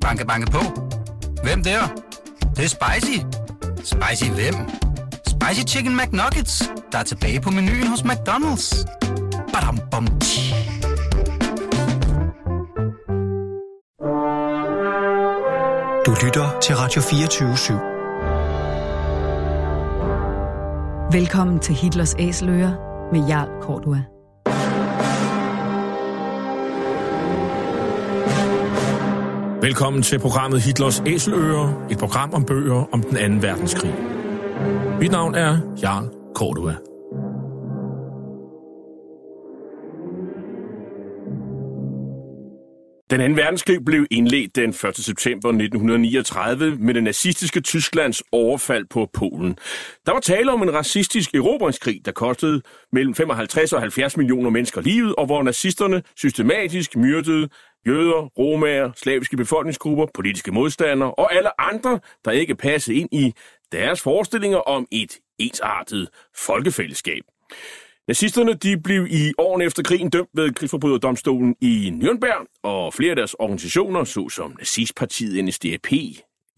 Banke, banke på. Hvem der? Det, det er spicy. Spicy hvem? Spicy Chicken McNuggets, der er tilbage på menuen hos McDonald's. Badum, bom, tji. Du lytter til Radio 24 /7. Velkommen til Hitlers Æseløer med Jarl Kortua. Velkommen til programmet Hitlers Æseløer, et program om bøger om den anden verdenskrig. Mit navn er Jarl Cordua. Den anden verdenskrig blev indledt den 1. september 1939 med det nazistiske Tysklands overfald på Polen. Der var tale om en racistisk erobringskrig, der kostede mellem 55 og 70 millioner mennesker livet, og hvor nazisterne systematisk myrdede jøder, romager, slaviske befolkningsgrupper, politiske modstandere og alle andre, der ikke passede ind i deres forestillinger om et ensartet folkefællesskab. Nazisterne de blev i årene efter krigen dømt ved krigsforbryderdomstolen i Nürnberg, og flere af deres organisationer, såsom nazistpartiet NSDAP,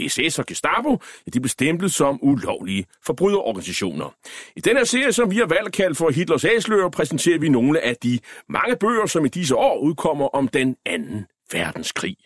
SS og Gestapo, de blev stemplet som ulovlige forbryderorganisationer. I den her serie, som vi har valgt at kalde for Hitlers Æsløer, præsenterer vi nogle af de mange bøger, som i disse år udkommer om den anden verdenskrig.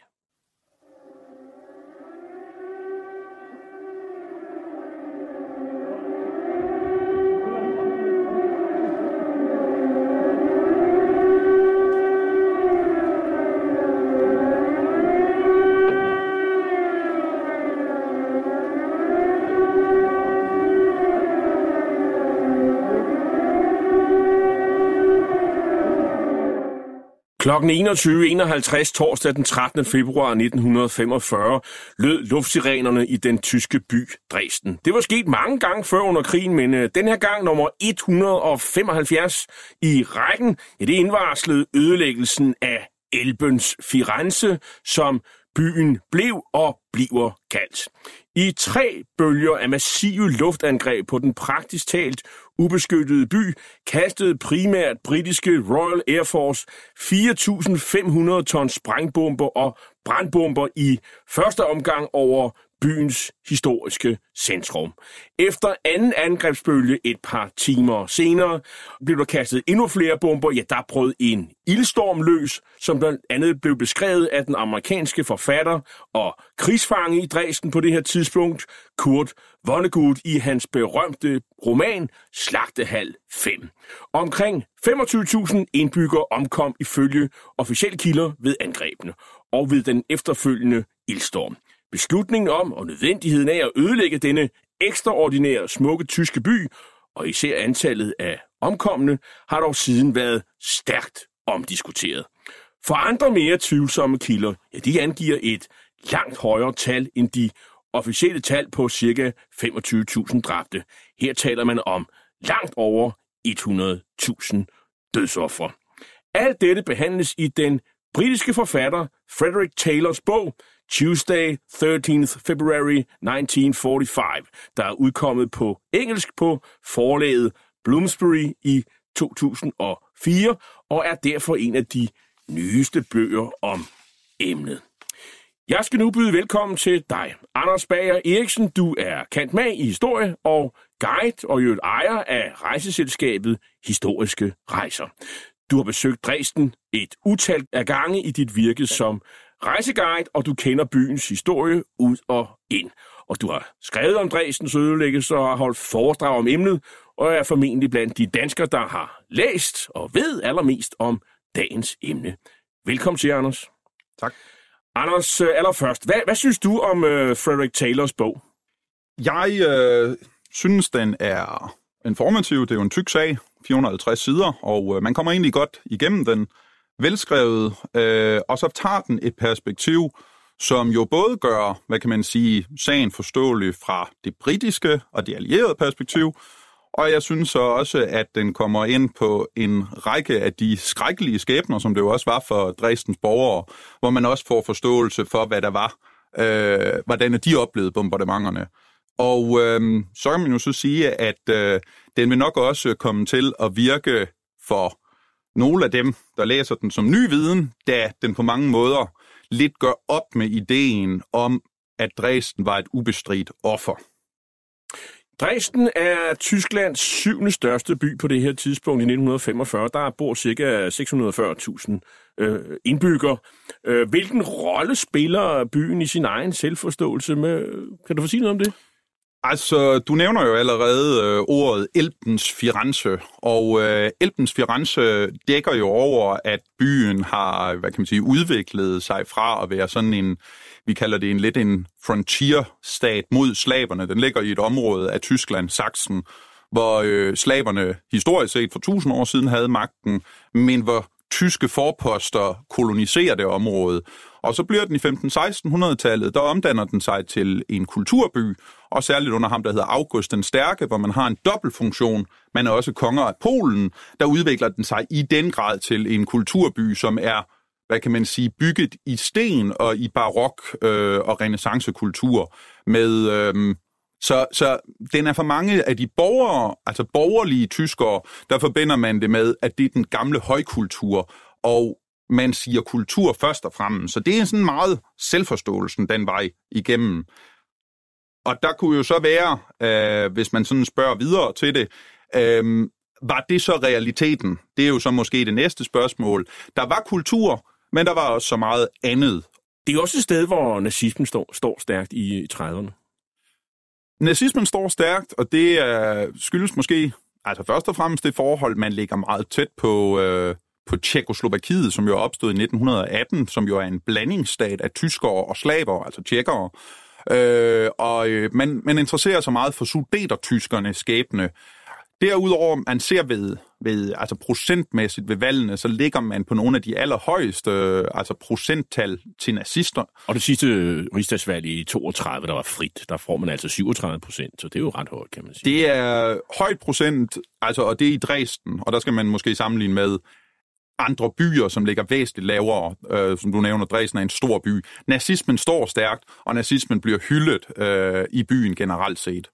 Klokken 21.51 torsdag den 13. februar 1945 lød luftsirenerne i den tyske by Dresden. Det var sket mange gange før under krigen, men øh, den her gang nummer 175 i rækken, ja, det indvarslede ødelæggelsen af Elbens Firenze, som byen blev og bliver kaldt. I tre bølger af massive luftangreb på den praktisk talt ubeskyttede by kastede primært britiske Royal Air Force 4.500 tons sprængbomber og brandbomber i første omgang over byens historiske centrum. Efter anden angrebsbølge et par timer senere blev der kastet endnu flere bomber. Ja, der brød en ildstorm løs, som blandt andet blev beskrevet af den amerikanske forfatter og krigsfange i Dresden på det her tidspunkt, Kurt Vonnegut i hans berømte roman Slagtehal 5. Omkring 25.000 indbyggere omkom ifølge officielle kilder ved angrebene og ved den efterfølgende ildstorm. Beslutningen om og nødvendigheden af at ødelægge denne ekstraordinære smukke tyske by, og især antallet af omkomne, har dog siden været stærkt omdiskuteret. For andre mere tvivlsomme kilder, ja, de angiver et langt højere tal end de officielle tal på ca. 25.000 dræbte. Her taler man om langt over 100.000 dødsoffer. Alt dette behandles i den britiske forfatter Frederick Taylors bog Tuesday 13th February 1945, der er udkommet på engelsk på forlaget Bloomsbury i 2004 og er derfor en af de nyeste bøger om emnet. Jeg skal nu byde velkommen til dig, Anders Bager Eriksen. Du er kant med i historie og guide og jo ejer af rejseselskabet Historiske Rejser. Du har besøgt Dresden et utal af gange i dit virke som rejseguide, og du kender byens historie ud og ind. Og du har skrevet om Dresdens ødelæggelse og har holdt foredrag om emnet, og er formentlig blandt de danskere, der har læst og ved allermest om dagens emne. Velkommen til, Anders. Tak. Anders, øh, allerførst, hvad, hvad synes du om uh, Frederick Taylors bog? Jeg øh, synes, den er informativ. Det er jo en tyk sag, 450 sider, og øh, man kommer egentlig godt igennem den velskrevet, øh, og så tager den et perspektiv, som jo både gør, hvad kan man sige, sagen forståelig fra det britiske og det allierede perspektiv, og jeg synes så også, at den kommer ind på en række af de skrækkelige skæbner, som det jo også var for Dresdens borgere, hvor man også får forståelse for, hvad der var, øh, hvordan de oplevede bombardementerne. Og øh, så kan man jo så sige, at øh, den vil nok også komme til at virke for nogle af dem, der læser den som ny viden, da den på mange måder lidt gør op med ideen om, at Dresden var et ubestridt offer. Dresden er Tysklands syvende største by på det her tidspunkt i 1945. Der bor ca. 640.000 øh, indbyggere. Øh, hvilken rolle spiller byen i sin egen selvforståelse? Med, kan du få sige noget om det? Altså, du nævner jo allerede øh, ordet Elbens Firenze, og øh, Elbens Firenze dækker jo over, at byen har, hvad kan man sige, udviklet sig fra at være sådan en, vi kalder det en lidt en frontier-stat mod slaverne. Den ligger i et område af Tyskland, Sachsen, hvor øh, slaverne historisk set for tusind år siden havde magten, men hvor tyske forposter koloniserer det område. Og så bliver den i 15-1600-tallet, der omdanner den sig til en kulturby, og særligt under ham, der hedder August den Stærke, hvor man har en dobbeltfunktion. Man er også konger af Polen, der udvikler den sig i den grad til en kulturby, som er hvad kan man sige, bygget i sten og i barok øh, og renaissancekultur med... Øh, så, så den er for mange af de borgere, altså borgerlige tyskere, der forbinder man det med, at det er den gamle højkultur, og man siger kultur først og fremmest. Så det er sådan meget selvforståelsen den vej igennem. Og der kunne jo så være, øh, hvis man sådan spørger videre til det, øh, var det så realiteten? Det er jo så måske det næste spørgsmål. Der var kultur, men der var også så meget andet. Det er også et sted, hvor nazismen står, står stærkt i, i 30'erne. Nazismen står stærkt, og det er, skyldes måske altså først og fremmest det forhold, man ligger meget tæt på, øh, på Tjekoslovakiet, som jo er opstået i 1918, som jo er en blandingsstat af tyskere og slaver, altså tjekkere. Øh, og øh, man, man interesserer sig meget for sudetertyskerne skæbne. Derudover, man ser ved, ved, altså procentmæssigt ved valgene, så ligger man på nogle af de allerhøjeste altså procenttal til nazister. Og det sidste rigsdagsvalg i 32, der var frit, der får man altså 37 procent, så det er jo ret højt, kan man sige. Det er højt procent, altså, og det er i Dresden, og der skal man måske sammenligne med andre byer, som ligger væsentligt lavere, øh, som du nævner, Dresden er en stor by. Nazismen står stærkt, og nazismen bliver hyldet øh, i byen generelt set.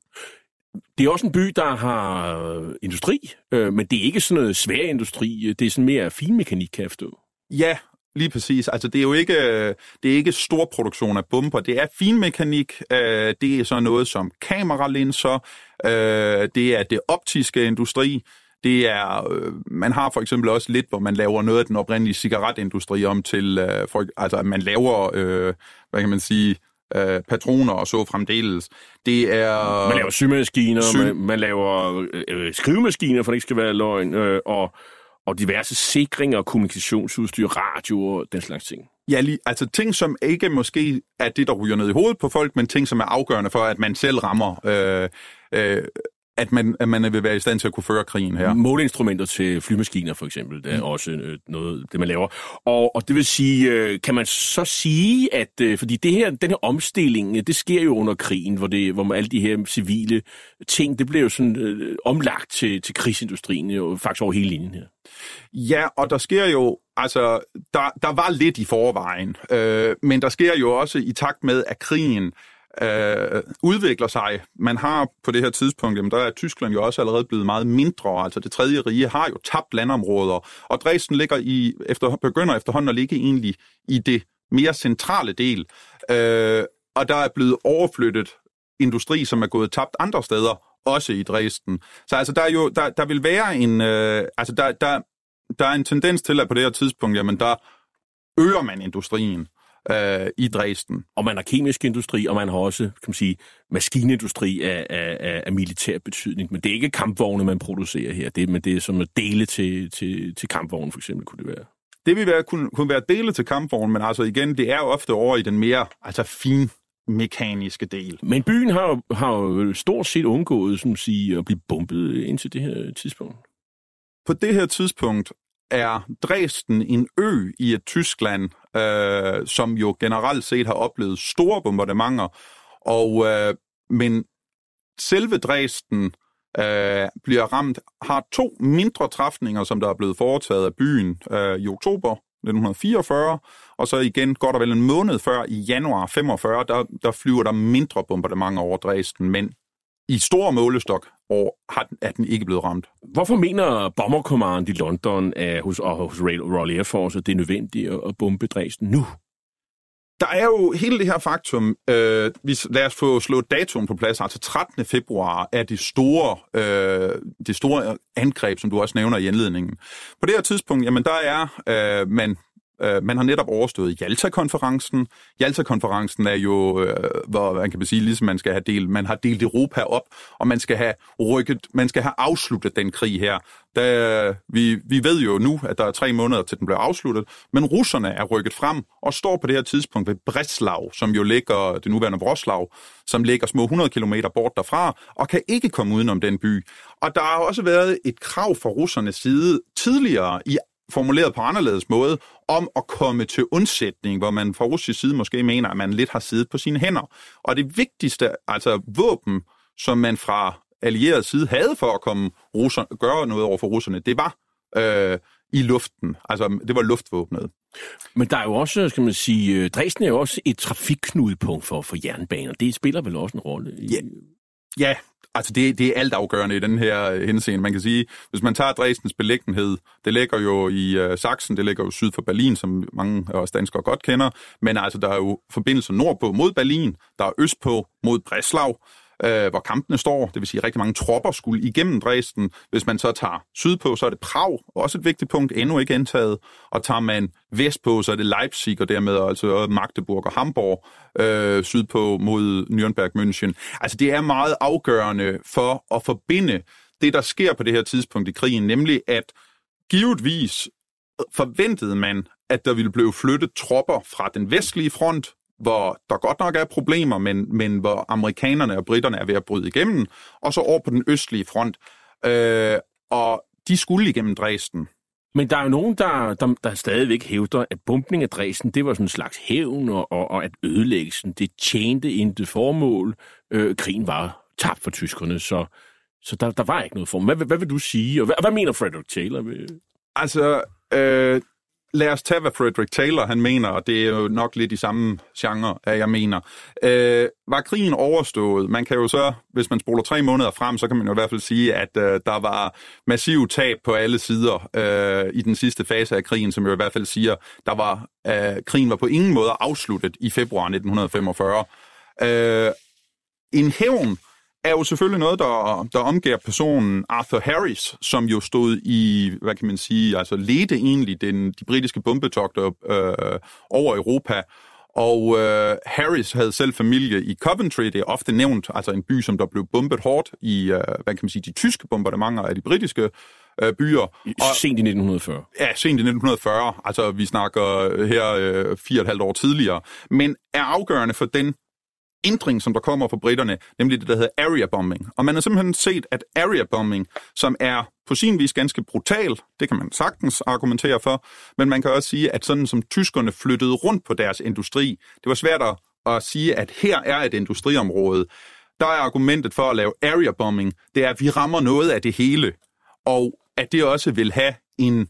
Det er også en by, der har øh, industri, øh, men det er ikke sådan noget svær industri. Det er sådan mere finmekanik, kan jeg forstå. Ja, lige præcis. Altså, det er jo ikke, det er ikke stor produktion af bomber. Det er finmekanik. Øh, det er så noget som kameralinser. Øh, det er det optiske industri. Det er, øh, man har for eksempel også lidt, hvor man laver noget af den oprindelige cigaretindustri om til, øh, for, altså at man laver, øh, hvad kan man sige, øh, patroner og så fremdeles. Det er... Man laver symaskiner, sy- man, man laver øh, skrivemaskiner, for det ikke skal være løgn, øh, og, og diverse sikringer kommunikationsudstyr, radio og den slags ting. Ja, lige, altså ting, som ikke måske er det, der ryger ned i hovedet på folk, men ting, som er afgørende for, at man selv rammer øh, øh, at man, at man vil være i stand til at kunne føre krigen her. Måleinstrumenter til flymaskiner for eksempel, det er mm. også øh, noget, det man laver. Og, og det vil sige, øh, kan man så sige, at øh, fordi det her, den her omstilling, det sker jo under krigen, hvor, det, hvor man, alle de her civile ting, det bliver jo sådan øh, omlagt til, til krigsindustrien, jo, faktisk over hele linjen her. Ja, og der sker jo, altså, der, der var lidt i forvejen, øh, men der sker jo også i takt med, at krigen øh, udvikler sig. Man har på det her tidspunkt, jamen der er Tyskland jo også allerede blevet meget mindre, altså det tredje rige har jo tabt landområder, og Dresden ligger i, efter, begynder efterhånden at ligge egentlig i det mere centrale del, øh, og der er blevet overflyttet industri, som er gået tabt andre steder, også i Dresden. Så altså, der, er jo, der, der vil være en, øh, altså der, der, der er en tendens til, at på det her tidspunkt, jamen der øger man industrien øh, i Dresden. Og man har kemisk industri, og man har også, kan man sige, maskinindustri af, af, af militær betydning. Men det er ikke kampvogne, man producerer her. Det, men det er som at dele til, til, til kampvogne, for eksempel, kunne det være. Det vil være, kunne, kunne være dele til kampvogne, men altså igen, det er ofte over i den mere altså fin mekaniske del. Men byen har jo, har jo stort set undgået som sige, at blive bumpet indtil det her tidspunkt. På det her tidspunkt er Dresden en ø i et Tyskland, øh, som jo generelt set har oplevet store bombardementer. Og, øh, men selve Dresden øh, bliver ramt, har to mindre træfninger, som der er blevet foretaget af byen øh, i oktober 1944, og så igen godt og vel en måned før, i januar 45, der, der flyver der mindre bombardementer over Dresden, men i stor målestok og har, er den ikke blevet ramt. Hvorfor mener Bomber Command i London at hos, og hos Royal Air Force, at det er nødvendigt at bombe Dresden nu? der er jo hele det her faktum, øh, vi, lad os få slået datoen på plads, altså 13. februar er det store, øh, det store angreb, som du også nævner i indledningen. På det her tidspunkt, jamen der er øh, man Øh, man har netop overstået Jalta-konferencen. Jalta-konferencen er jo, øh, hvor man kan sige, ligesom man skal have delt, man har delt Europa op, og man skal have rykket, man skal have afsluttet den krig her. Da, vi, vi ved jo nu, at der er tre måneder til den bliver afsluttet, men russerne er rykket frem og står på det her tidspunkt ved Breslau, som jo ligger, det nuværende Vroslav, som ligger små 100 km bort derfra, og kan ikke komme udenom den by. Og der har også været et krav fra russernes side tidligere i formuleret på anderledes måde, om at komme til undsætning, hvor man fra russisk side måske mener, at man lidt har siddet på sine hænder. Og det vigtigste, altså våben, som man fra allieret side havde for at komme russer, gøre noget over for russerne, det var øh, i luften. Altså, det var luftvåbnet. Men der er jo også, skal man sige, øh, Dresden er jo også et trafikknudepunkt for, for jernbaner. Det spiller vel også en rolle? I... Ja, ja Altså, det, det er alt afgørende i den her øh, henseende. Man kan sige, hvis man tager Dresdens beliggenhed, det ligger jo i øh, Sachsen, det ligger jo syd for Berlin, som mange af os danskere godt kender, men altså, der er jo forbindelser nordpå mod Berlin, der er østpå mod Breslau, øh, hvor kampene står. Det vil sige, at rigtig mange tropper skulle igennem Dresden. Hvis man så tager sydpå, så er det Prag, også et vigtigt punkt, endnu ikke indtaget. Og tager man vestpå, så er det Leipzig, og dermed altså Magdeburg og Hamburg, øh, sydpå mod Nürnberg, München. Altså det er meget afgørende for at forbinde det, der sker på det her tidspunkt i krigen, nemlig at givetvis forventede man, at der ville blive flyttet tropper fra den vestlige front hvor der godt nok er problemer, men, men hvor amerikanerne og britterne er ved at bryde igennem, og så over på den østlige front. Øh, og de skulle igennem Dresden. Men der er jo nogen, der, der, der stadigvæk hævder, at bumpning af Dresden, det var sådan en slags hævn, og, og, og at ødelæggelsen, det tjente intet formål. Øh, krigen var tabt for tyskerne, så, så der, der var ikke noget formål. Hvad, hvad vil du sige, og hvad, hvad mener Frederick Taylor? Altså, øh, lad os tage, hvad Frederick Taylor han mener, og det er jo nok lidt i samme genre, at jeg mener. Øh, var krigen overstået? Man kan jo så, hvis man spoler tre måneder frem, så kan man jo i hvert fald sige, at øh, der var massiv tab på alle sider øh, i den sidste fase af krigen, som jo i hvert fald siger, der var øh, krigen var på ingen måde afsluttet i februar 1945. Øh, en hævn er jo selvfølgelig noget, der, der omgiver personen Arthur Harris, som jo stod i, hvad kan man sige, altså ledte egentlig den, de britiske bombetogter øh, over Europa. Og øh, Harris havde selv familie i Coventry, det er ofte nævnt, altså en by, som der blev bombet hårdt i, øh, hvad kan man sige, de tyske bombardementer af de britiske øh, byer. Og, sent i 1940. Ja, sent i 1940. Altså, vi snakker her øh, fire og et halvt år tidligere. Men er afgørende for den ændring, som der kommer fra britterne, nemlig det, der hedder area bombing. Og man har simpelthen set, at area bombing, som er på sin vis ganske brutal, det kan man sagtens argumentere for, men man kan også sige, at sådan som tyskerne flyttede rundt på deres industri, det var svært at sige, at her er et industriområde. Der er argumentet for at lave area bombing, det er, at vi rammer noget af det hele, og at det også vil have en...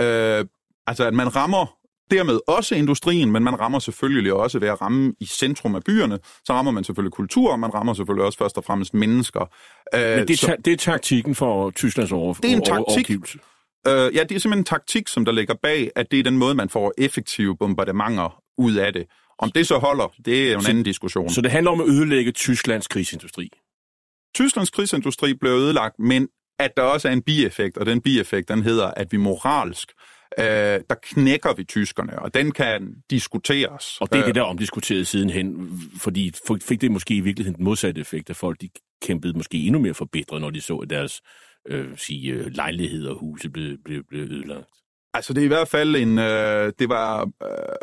Øh, altså, at man rammer dermed også industrien, men man rammer selvfølgelig også ved at ramme i centrum af byerne, så rammer man selvfølgelig kultur, og man rammer selvfølgelig også først og fremmest mennesker. Men det er, så, det er taktikken for Tysklands over, det er en taktik. Uh, ja, det er simpelthen en taktik, som der ligger bag, at det er den måde, man får effektive bombardementer ud af det. Om det så holder, det er en så, anden diskussion. Så det handler om at ødelægge Tysklands krigsindustri? Tysklands krigsindustri blev ødelagt, men at der også er en bieffekt, og den bieffekt, den hedder, at vi moralsk øh, der knækker vi tyskerne, og den kan diskuteres. Og det er det, der omdiskuteret sidenhen, fordi fik det måske i virkeligheden den modsatte effekt, at folk de kæmpede måske endnu mere forbedret, når de så, at deres øh, sige, øh, lejligheder og huse blev, blev, blev ødelagt. Altså det er i hvert fald en, øh, det var, øh,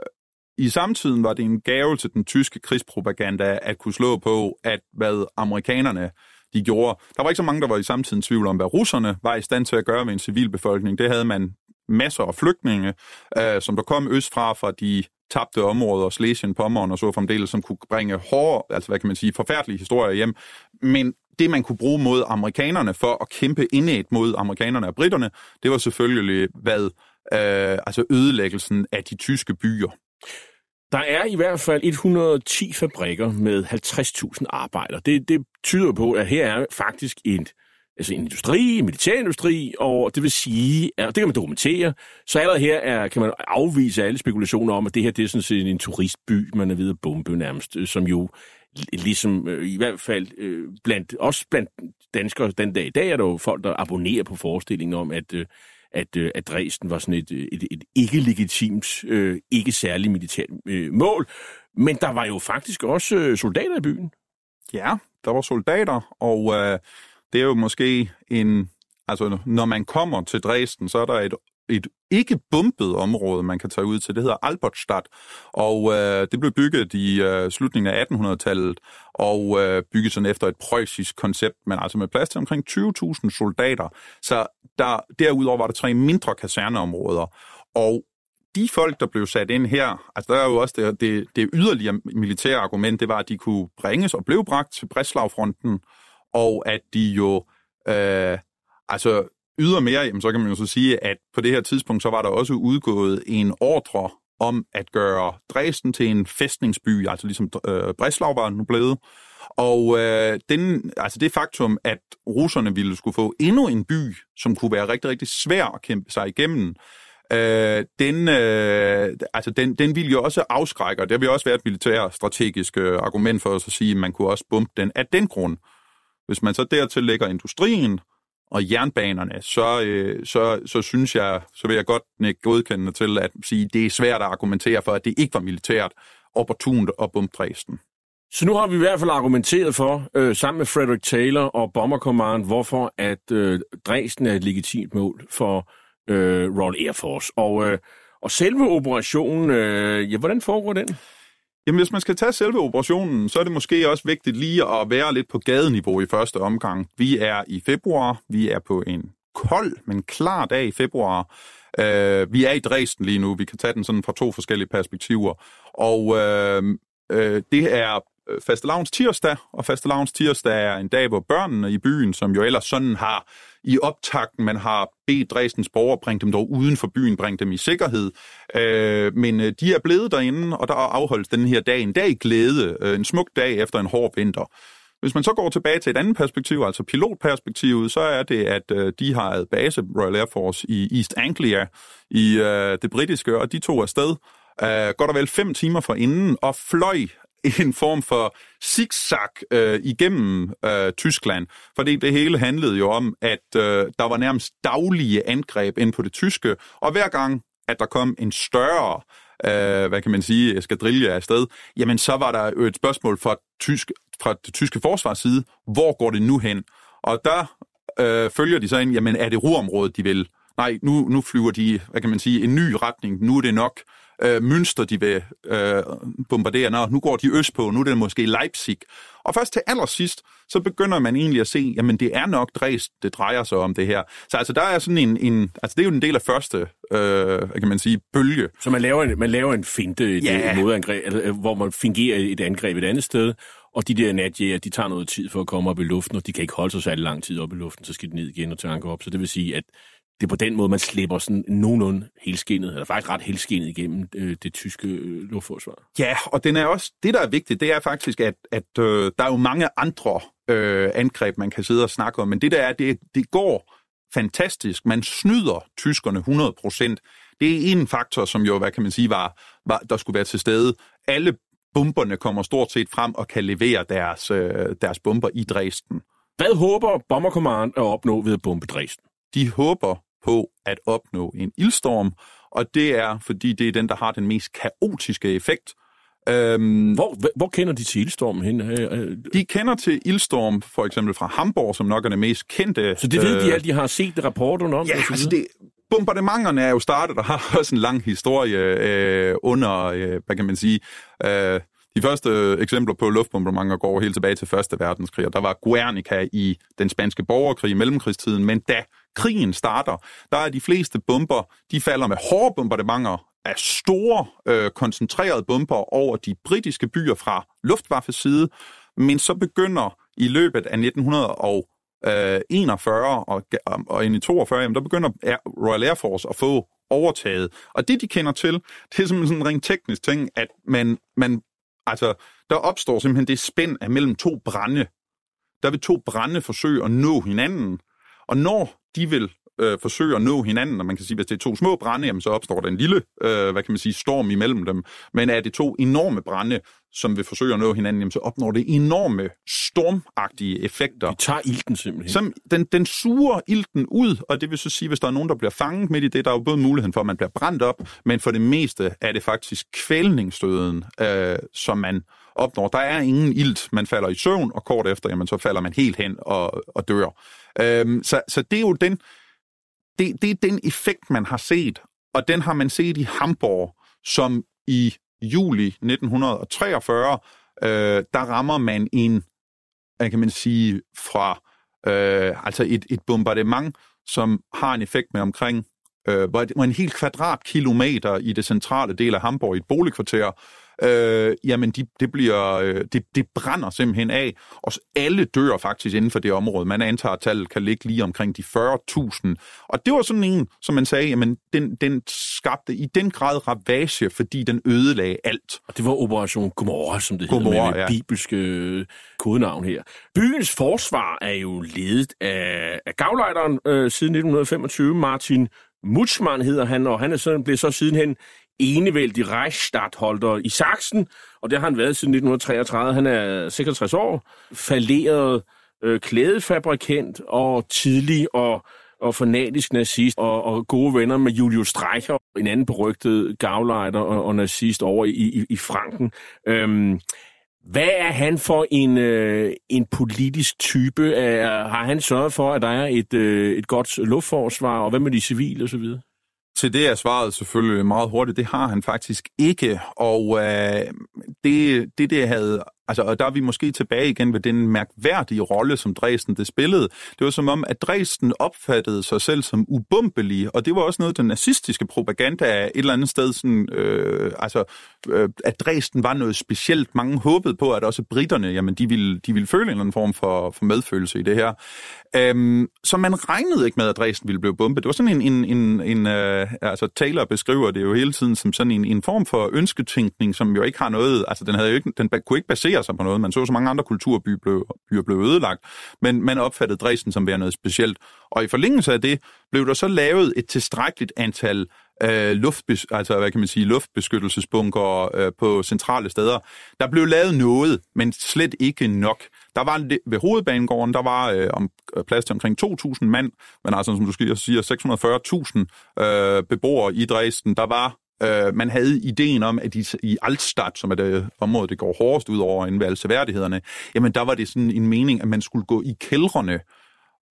i samtiden var det en gave til den tyske krigspropaganda at kunne slå på, at hvad amerikanerne de gjorde. Der var ikke så mange, der var i samtiden tvivl om, hvad russerne var i stand til at gøre med en civilbefolkning. Det havde man masser af flygtninge, øh, som der kom østfra fra de tabte områder, Slesien, Pommern og så fremdeles, som kunne bringe hårde, altså hvad kan man sige, forfærdelige historier hjem. Men det, man kunne bruge mod amerikanerne for at kæmpe indet mod amerikanerne og britterne, det var selvfølgelig hvad, øh, altså ødelæggelsen af de tyske byer. Der er i hvert fald 110 fabrikker med 50.000 arbejdere. Det, det tyder på, at her er faktisk et altså en industri, en militærindustri, og det vil sige, og det kan man dokumentere, så allerede her er, kan man afvise alle spekulationer om, at det her det er sådan set en turistby, man er ved at bombe nærmest, øh, som jo ligesom øh, i hvert fald øh, blandt, også blandt danskere den dag i dag, er der jo folk, der abonnerer på forestillingen om, at, øh, at, øh, at Dresden var sådan et, øh, et, et ikke-legitimt, øh, ikke særlig militært øh, mål. Men der var jo faktisk også øh, soldater i byen. Ja, der var soldater, og øh, det er jo måske en... Altså, når man kommer til Dresden, så er der et et ikke bumpet område, man kan tage ud til. Det hedder Albertstadt, og øh, det blev bygget i øh, slutningen af 1800-tallet, og øh, bygget sådan efter et preussisk koncept, men altså med plads til omkring 20.000 soldater. Så der, derudover var der tre mindre kaserneområder, og de folk, der blev sat ind her, altså der er jo også det, det, det yderligere militære argument, det var, at de kunne bringes og blev bragt til Breslaufronten, fronten og at de jo, øh, altså Ydermere, jamen, så kan man jo så sige, at på det her tidspunkt, så var der også udgået en ordre om at gøre Dresden til en fæstningsby, altså ligesom øh, Breslau var nu blevet. Og øh, den, altså det faktum, at russerne ville skulle få endnu en by, som kunne være rigtig, rigtig svær at kæmpe sig igennem, øh, den, øh, altså den, den ville jo også afskrække, og det vi også være et militært strategisk øh, argument for os at sige, at man kunne også bombe den af den grund. Hvis man så dertil lægger industrien, og jernbanerne, så, øh, så, så synes jeg, så vil jeg godt ikke godkende til at sige, at det er svært at argumentere for, at det ikke var militært opportunt at bombe Dresden. Så nu har vi i hvert fald argumenteret for, øh, sammen med Frederick Taylor og Bomber Command, hvorfor at øh, Dresden er et legitimt mål for øh, Royal Air Force. Og, øh, og selve operationen, øh, ja, hvordan foregår den? Jamen, hvis man skal tage selve operationen, så er det måske også vigtigt lige at være lidt på gadeniveau i første omgang. Vi er i februar, vi er på en kold, men klar dag i februar. Uh, vi er i Dresden lige nu, vi kan tage den sådan fra to forskellige perspektiver. Og uh, uh, det er fastelavns tirsdag, og fastelavns tirsdag er en dag, hvor børnene i byen, som jo ellers sådan har i optakten, man har bedt Dresdens borgere, bringe dem dog uden for byen, bringe dem i sikkerhed. Øh, men øh, de er blevet derinde, og der afholdes den her dag en dag i glæde, øh, en smuk dag efter en hård vinter. Hvis man så går tilbage til et andet perspektiv, altså pilotperspektivet, så er det, at øh, de har et base, Royal Air Force, i East Anglia, i øh, det britiske, og de tog afsted øh, godt og vel fem timer for inden, og fløj en form for zigzag øh, igennem øh, Tyskland, fordi det hele handlede jo om, at øh, der var nærmest daglige angreb ind på det tyske, og hver gang, at der kom en større øh, hvad kan man sige, eskadrille afsted, jamen så var der jo et spørgsmål fra, tysk, fra det tyske forsvars side, hvor går det nu hen? Og der øh, følger de så ind, jamen er det ruområdet, de vil? Nej, nu, nu flyver de, hvad kan man sige, en ny retning, nu er det nok øh, mønster, de vil øh, bombardere. Nå, nu går de øst på, nu er det måske Leipzig. Og først til allersidst, så begynder man egentlig at se, jamen det er nok Dresden, det drejer sig om det her. Så altså der er sådan en, en altså det er jo en del af første, øh, kan man sige, bølge. Så man laver en, man laver en finte, ja. et modangreb, altså, hvor man fingerer et angreb et andet sted, og de der natjæger, de tager noget tid for at komme op i luften, og de kan ikke holde sig særlig lang tid op i luften, så skal de ned igen og tanke op. Så det vil sige, at det er på den måde, man slipper sådan nogenlunde helskinnet, eller faktisk ret helskinnet igennem øh, det tyske øh, luftforsvar. Ja, og den er også, det der er vigtigt, det er faktisk, at, at øh, der er jo mange andre øh, angreb, man kan sidde og snakke om, men det der er, det, det går fantastisk. Man snyder tyskerne 100 procent. Det er en faktor, som jo, hvad kan man sige, var, var, der skulle være til stede. Alle bomberne kommer stort set frem og kan levere deres, øh, deres bomber i Dresden. Hvad håber Bomber Command at opnå ved at bombe Dresden? De håber på at opnå en ildstorm, og det er, fordi det er den, der har den mest kaotiske effekt. Øhm, hvor, hvor kender de til ildstormen hen? Øh, øh, de kender til ildstorm for eksempel fra Hamburg, som nok er det mest kendte. Så det ved de, at de har set rapporterne om? Ja, altså det, bombardementerne er jo startet og har også en lang historie øh, under, øh, hvad kan man sige, øh, de første øh, eksempler på luftbombardementer går helt tilbage til Første Verdenskrig, og der var Guernica i den spanske borgerkrig i mellemkrigstiden, men da krigen starter, der er de fleste bomber, de falder med hårde bombardementer af store, øh, koncentrerede bomber over de britiske byer fra Luftwaffes side, men så begynder i løbet af 1941 øh, og, og ind i 42, jamen, der begynder Royal Air Force at få overtaget. Og det, de kender til, det er simpelthen sådan en rent teknisk ting, at man, man altså, der opstår simpelthen det spænd af mellem to brænde. Der vil to brænde forsøge at nå hinanden, Og når de vil øh, forsøge at nå hinanden, og man kan sige, hvis det er to små brænde, jamen, så opstår der en lille, øh, hvad kan man sige, storm imellem dem. Men er det to enorme brænde, som vil forsøge at nå hinanden, jamen, så opnår det enorme stormagtige effekter. De tager ilten simpelthen. Som, den, den suger ilten ud, og det vil så sige, hvis der er nogen, der bliver fanget midt i det, der er jo både muligheden for, at man bliver brændt op, men for det meste er det faktisk kvælningsstøden, øh, som man opnår. Der er ingen ilt, man falder i søvn, og kort efter, jamen, så falder man helt hen og, og dør. Øhm, så, så det er jo den, det, det er den effekt, man har set, og den har man set i Hamburg, som i juli 1943, øh, der rammer man en, hvad kan man sige, fra øh, altså et, et bombardement, som har en effekt med omkring øh, hvor en hel kvadratkilometer i det centrale del af Hamburg, i et boligkvarter, øh, jamen de, det, bliver, øh, det, det brænder simpelthen af, og alle dør faktisk inden for det område. Man antager, at tallet kan ligge lige omkring de 40.000. Og det var sådan en, som man sagde, jamen den, den skabte i den grad ravage, fordi den ødelagde alt. Og det var Operation Gomorra, som det Gomorra, hedder med, med ja. bibelske øh, kodenavn her. Byens forsvar er jo ledet af, af gavlejderen øh, siden 1925, Martin Mutzmann hedder han, og han er sådan, blev så sidenhen enevældig Reichsstadtholder i Sachsen, og det har han været siden 1933. Han er 66 år, falderet øh, klædefabrikant og tidlig og, og fanatisk nazist, og, og gode venner med Julius Streicher, en anden berygtet gavlejder og, og nazist over i, i, i Franken. Øhm, hvad er han for en, øh, en politisk type? Er, har han sørget for, at der er et, øh, et godt luftforsvar, og hvad med de civile osv.? Til det er svaret selvfølgelig meget hurtigt. Det har han faktisk ikke. Og øh, det, det, det havde... Altså, og der er vi måske tilbage igen ved den mærkværdige rolle, som Dresden det spillede. Det var som om, at Dresden opfattede sig selv som ubumpelig, og det var også noget, den nazistiske propaganda af et eller andet sted, sådan, øh, altså, øh, at Dresden var noget specielt. Mange håbede på, at også britterne, jamen, de ville, de ville føle en eller anden form for, for medfølelse i det her. Øhm, så man regnede ikke med, at Dresden ville blive bombet. Det var sådan en, en, en, en øh, altså Taylor beskriver det jo hele tiden som sådan en, en form for ønsketænkning, som jo ikke har noget, altså den, havde jo ikke, den kunne ikke basere sig på noget. Man så så mange andre kulturbyer blev, byer blev ødelagt, men man opfattede Dresden som værende noget specielt. Og i forlængelse af det blev der så lavet et tilstrækkeligt antal øh, luftbes, altså, hvad kan man sige, luftbeskyttelsesbunker øh, på centrale steder. Der blev lavet noget, men slet ikke nok. Der var ved hovedbanegården, der var øh, om, øh, plads til omkring 2.000 mand, men altså, som du siger, 640.000 øh, beboere i Dresden. Der var Øh, man havde ideen om, at i, i Altstadt, som er det område, det går hårdest ud over inden ved alseværdighederne, seværdighederne, jamen der var det sådan en mening, at man skulle gå i kældrene.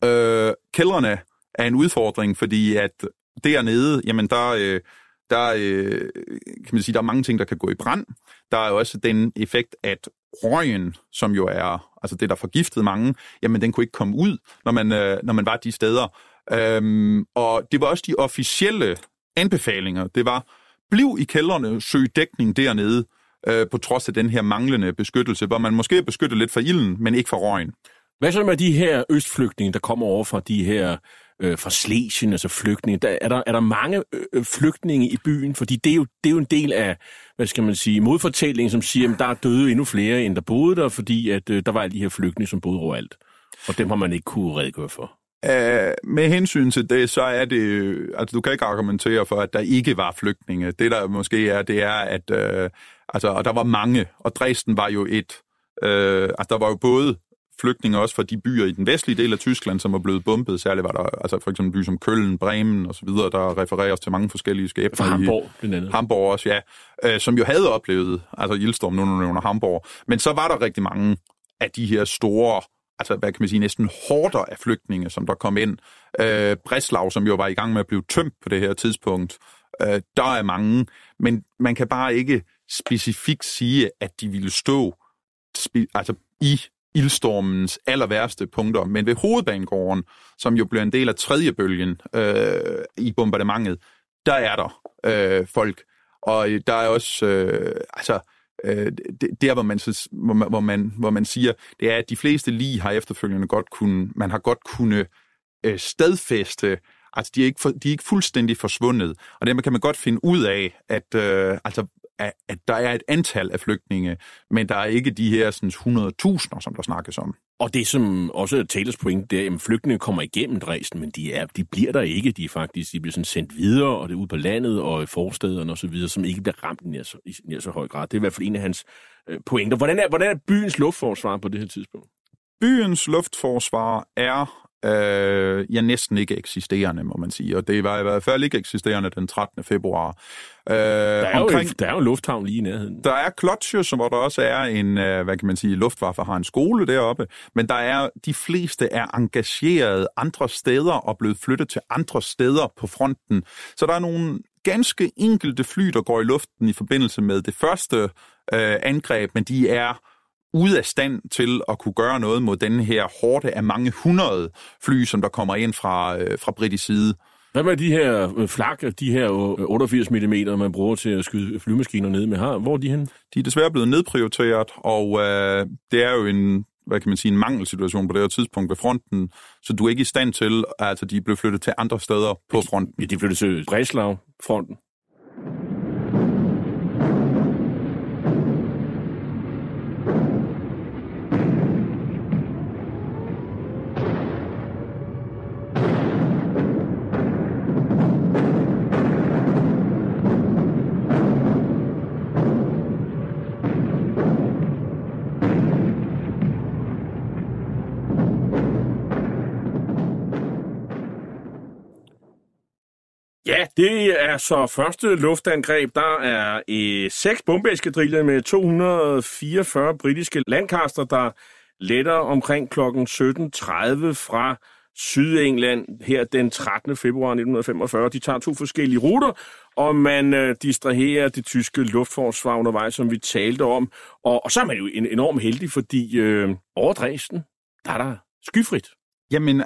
Øh, kældrene er en udfordring, fordi at dernede, jamen der, øh, der, øh, kan man sige, der er mange ting, der kan gå i brand. Der er jo også den effekt, at røgen, som jo er altså det, der forgiftede mange, jamen den kunne ikke komme ud, når man, øh, når man var de steder. Øhm, og det var også de officielle anbefalinger. Det var, bliv i kældrene, søg dækning dernede, øh, på trods af den her manglende beskyttelse, hvor man måske er beskyttet lidt fra ilden, men ikke fra røgen. Hvad så med de her østflygtninge, der kommer over fra de her øh, fra Slesien, altså flygtninge? Der, er, der, er der mange øh, øh, flygtninge i byen? Fordi det er, jo, det er jo en del af, hvad skal man sige, modfortællingen, som siger, at der er døde endnu flere, end der boede der, fordi at, øh, der var alle de her flygtninge, som boede overalt. Og dem har man ikke kunne redegøre for. Uh, med hensyn til det, så er det, altså du kan ikke argumentere for, at der ikke var flygtninge. Det der måske er, det er, at, uh, altså, og der var mange, og Dresden var jo et, uh, altså der var jo både flygtninge også fra de byer i den vestlige del af Tyskland, som var blevet bombet. Særligt var der altså for eksempel byer som Køln, Bremen og så videre, der refereres til mange forskellige skæbner. Fra Hamburg, blandt andet. Hamburg også, ja. Øh, som jo havde oplevet, altså ildstorm nu under Hamburg. Men så var der rigtig mange af de her store altså hvad kan man sige, næsten hårder af flygtninge, som der kom ind. Øh, Breslau, som jo var i gang med at blive tømt på det her tidspunkt, øh, der er mange, men man kan bare ikke specifikt sige, at de ville stå spe, altså i ildstormens aller værste punkter, men ved hovedbanegården, som jo blev en del af tredje bølgen øh, i bombardementet, der er der øh, folk, og der er også, øh, altså, øh, der hvor man, hvor, man, hvor, man, hvor man siger, det er, at de fleste lige har efterfølgende godt kunne, man har godt kunne øh, stadfæste, altså de er, ikke for, de er ikke fuldstændig forsvundet, og dermed kan man godt finde ud af, at øh, altså at, at der er et antal af flygtninge, men der er ikke de her sådan 100.000, som der snakkes om. Og det, som også er Taylors point, det er, at flygtninge kommer igennem Dresden, men de, er, de bliver der ikke. De er faktisk de bliver sådan sendt videre, og det er ude på landet og i forstederne og så videre, som ikke bliver ramt i nær så, i nær så høj grad. Det er i hvert fald en af hans øh, pointer. Hvordan er, hvordan er byens luftforsvar på det her tidspunkt? Byens luftforsvar er øh, ja, næsten ikke eksisterende, må man sige. Og det var i hvert fald ikke eksisterende den 13. februar. Øh, der, er omkring, jo, der er jo en lufthavn lige i nærheden. Der er Klotsjøs, hvor der også er en, øh, hvad kan man sige, Luftwaffe har en skole deroppe, men der er, de fleste er engageret andre steder og blevet flyttet til andre steder på fronten. Så der er nogle ganske enkelte fly, der går i luften i forbindelse med det første øh, angreb, men de er ude af stand til at kunne gøre noget mod den her hårde af mange hundrede fly, som der kommer ind fra, øh, fra britisk side. Hvad med de her øh, flak, de her 88 mm, man bruger til at skyde flymaskiner ned med? Hvor er de hen? De er desværre blevet nedprioriteret, og øh, det er jo en hvad kan man sige, en mangelsituation på det her tidspunkt ved fronten, så du er ikke i stand til, altså de blev flyttet til andre steder på fronten. Ja, de flyttet til Breslau-fronten. Det er så første luftangreb. Der er øh, seks bombeeskadriller med 244 britiske landkaster, der letter omkring kl. 17.30 fra Sydengland her den 13. februar 1945. De tager to forskellige ruter, og man øh, distraherer det tyske luftforsvar undervejs, som vi talte om. Og, og så er man jo enormt heldig, fordi øh, over Dresden, der er der skyfrit. Jamen,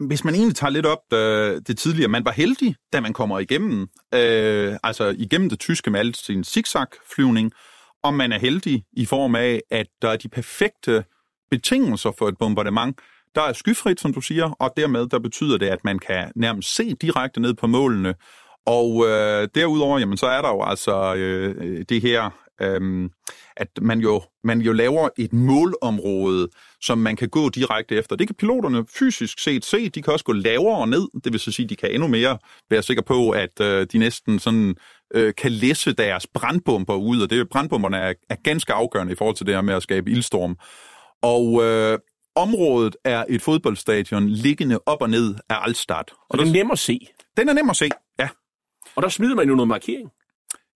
hvis man egentlig tager lidt op øh, det tidligere, man var heldig, da man kommer igennem, øh, altså igennem det tyske med al sin zigzag-flyvning, og man er heldig i form af, at der er de perfekte betingelser for et bombardement. Der er skyfrit, som du siger, og dermed der betyder det, at man kan nærmest se direkte ned på målene. Og øh, derudover, jamen, så er der jo altså øh, øh det her øhm, at man jo, man jo laver et målområde, som man kan gå direkte efter. Det kan piloterne fysisk set se. De kan også gå lavere og ned. Det vil så sige, at de kan endnu mere være sikre på, at øh, de næsten sådan øh, kan læse deres brandbomber ud. Og det brandbomberne er, er ganske afgørende i forhold til det her med at skabe ildstorm. Og øh, området er et fodboldstadion liggende op og ned af Alstad. Og den er nem at se. Den er nem at se, ja. Og der smider man jo noget markering.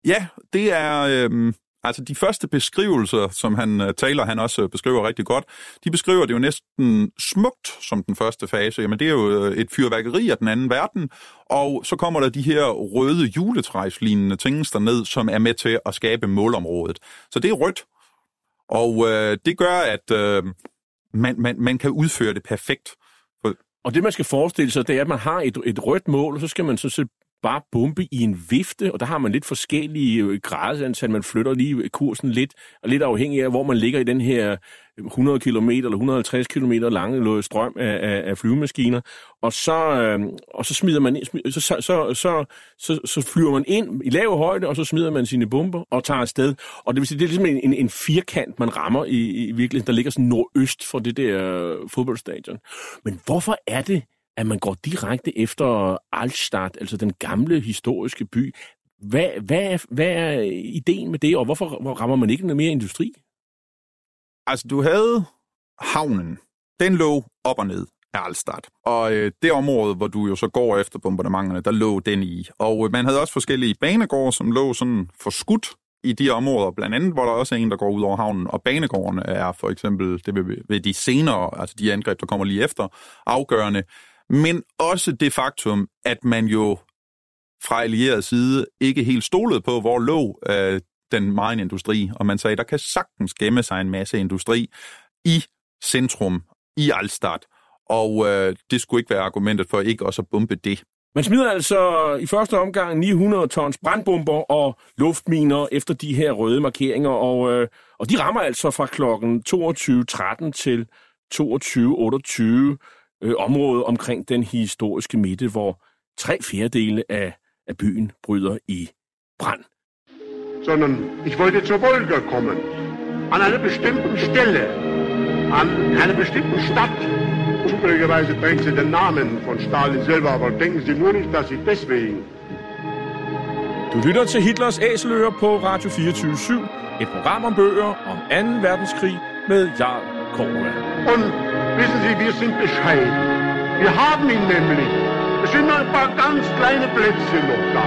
Ja, det er... Øh, Altså de første beskrivelser, som han øh, taler, han også øh, beskriver rigtig godt, de beskriver det jo næsten smukt som den første fase. Jamen det er jo øh, et fyrværkeri af den anden verden, og så kommer der de her røde juletræslignende ting ned, som er med til at skabe målområdet. Så det er rødt, og øh, det gør, at øh, man, man, man kan udføre det perfekt. Og det, man skal forestille sig, det er, at man har et, et rødt mål, og så skal man så bare bombe i en vifte, og der har man lidt forskellige øh, gradsantal. Man flytter lige kursen lidt, og lidt afhængig af, hvor man ligger i den her øh, 100 km eller 150 km lange øh, strøm af, af, af flyvemaskiner. Og så, øh, og så smider man så, så, så, så, så, så flyver man ind i lav højde, og så smider man sine bomber og tager afsted. Og det vil sige, det er ligesom en, en, en firkant, man rammer i, i virkeligheden, der ligger sådan nordøst for det der øh, fodboldstadion. Men hvorfor er det, at man går direkte efter Altstadt, altså den gamle historiske by. Hvad, hvad, hvad er ideen med det, og hvorfor rammer man ikke noget mere industri? Altså, du havde havnen. Den lå op og ned af Altstadt. Og øh, det område, hvor du jo så går efter bombardementerne, der lå den i. Og øh, man havde også forskellige banegårde, som lå sådan forskudt i de områder, blandt andet, hvor der også er en, der går ud over havnen, og banegården er for eksempel, det ved, ved de senere, altså de angreb, der kommer lige efter, afgørende men også det faktum, at man jo fra allieret side ikke helt stolede på, hvor lå øh, den mineindustri, og man sagde, der kan sagtens gemme sig en masse industri i centrum, i Alstad, og øh, det skulle ikke være argumentet for ikke også at bombe det. Man smider altså i første omgang 900 tons brandbomber og luftminer efter de her røde markeringer, og, øh, og de rammer altså fra klokken 22.13 til 22.28 øh, område omkring den historiske midte, hvor tre fjerdedele af, af byen bryder i brand. sondern ich wollte zur Wolga kommen. An einer bestimmten Stelle, an einer bestimmten Stadt. Zufälligerweise trägt sie den Namen von Stalin selber, aber denken Sie nur nicht, dass ich deswegen. Du lytter til Hitlers Æseløer på Radio 24 Et program om bøger om 2. verdenskrig med Jarl Korva. Und wissen Sie, wir sind bescheiden. Wir haben ihn nämlich. Es sind nur ein paar ganz kleine Plätzchen noch da.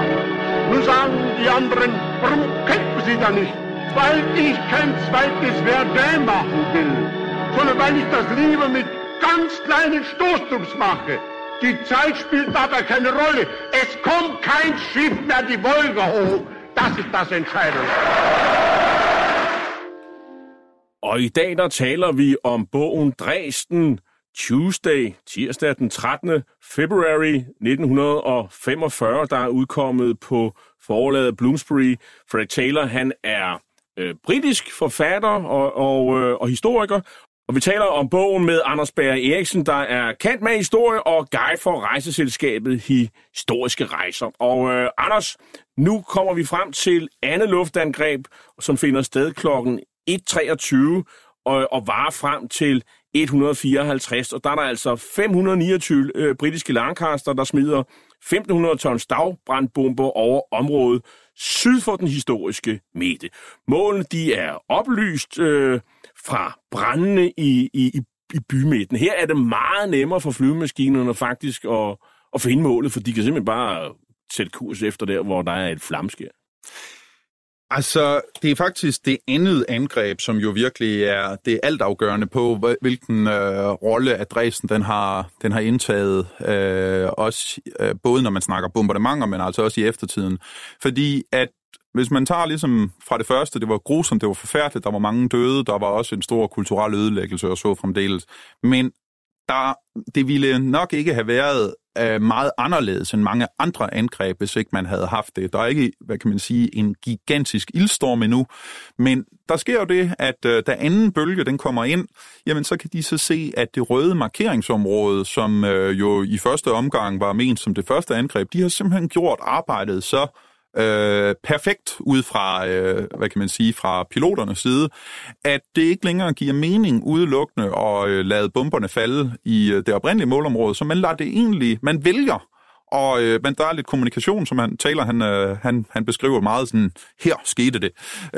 Nun sagen die anderen, warum kämpfen Sie da nicht? Weil ich kein zweites Verdun machen will, sondern weil ich das lieber mit ganz kleinen Stoßdrucks mache. Die Zeit spielt dabei keine Rolle. Es kommt kein Schiff mehr die Wolga hoch. Das ist das Entscheidende. Og i dag der taler vi om bogen Dresden Tuesday, tirsdag den 13. february 1945, der er udkommet på forlaget Bloomsbury. Fred Taylor, han er øh, britisk forfatter og, og, øh, og historiker, og vi taler om bogen med Anders Berg Eriksen, der er kendt med historie og guide for rejseselskabet Historiske Rejser. Og øh, Anders, nu kommer vi frem til andet luftangreb, som finder sted klokken 1.23 og, og varer frem til 154, og der er der altså 529 øh, britiske Lancaster, der smider 1500 tons dagbrandbomber over området syd for den historiske midte. Målene de er oplyst øh, fra brændende i, i, i bymidten. Her er det meget nemmere for flyvemaskinerne faktisk at, at finde målet, for de kan simpelthen bare sætte kurs efter der, hvor der er et flamskær. Altså, det er faktisk det andet angreb, som jo virkelig er det altafgørende på, hvilken øh, rolle at Dresden den har, den har indtaget, øh, også øh, både når man snakker bombardementer, men altså også i eftertiden. Fordi at hvis man tager ligesom fra det første, det var grusomt, det var forfærdeligt, der var mange døde, der var også en stor kulturel ødelæggelse og så fremdeles. Men der, det ville nok ikke have været øh, meget anderledes end mange andre angreb, hvis ikke man havde haft det. Der er ikke, hvad kan man sige, en gigantisk ildstorm endnu, men der sker jo det, at øh, da anden bølge den kommer ind, jamen så kan de så se, at det røde markeringsområde, som øh, jo i første omgang var ment som det første angreb, de har simpelthen gjort arbejdet så øh, perfekt ud fra, øh, hvad kan man sige, fra piloternes side, at det ikke længere giver mening udelukkende at øh, lade bomberne falde i øh, det oprindelige målområde, så man lader det egentlig, man vælger og øh, men der er lidt kommunikation, som han taler, han, øh, han, han beskriver meget sådan, her skete det.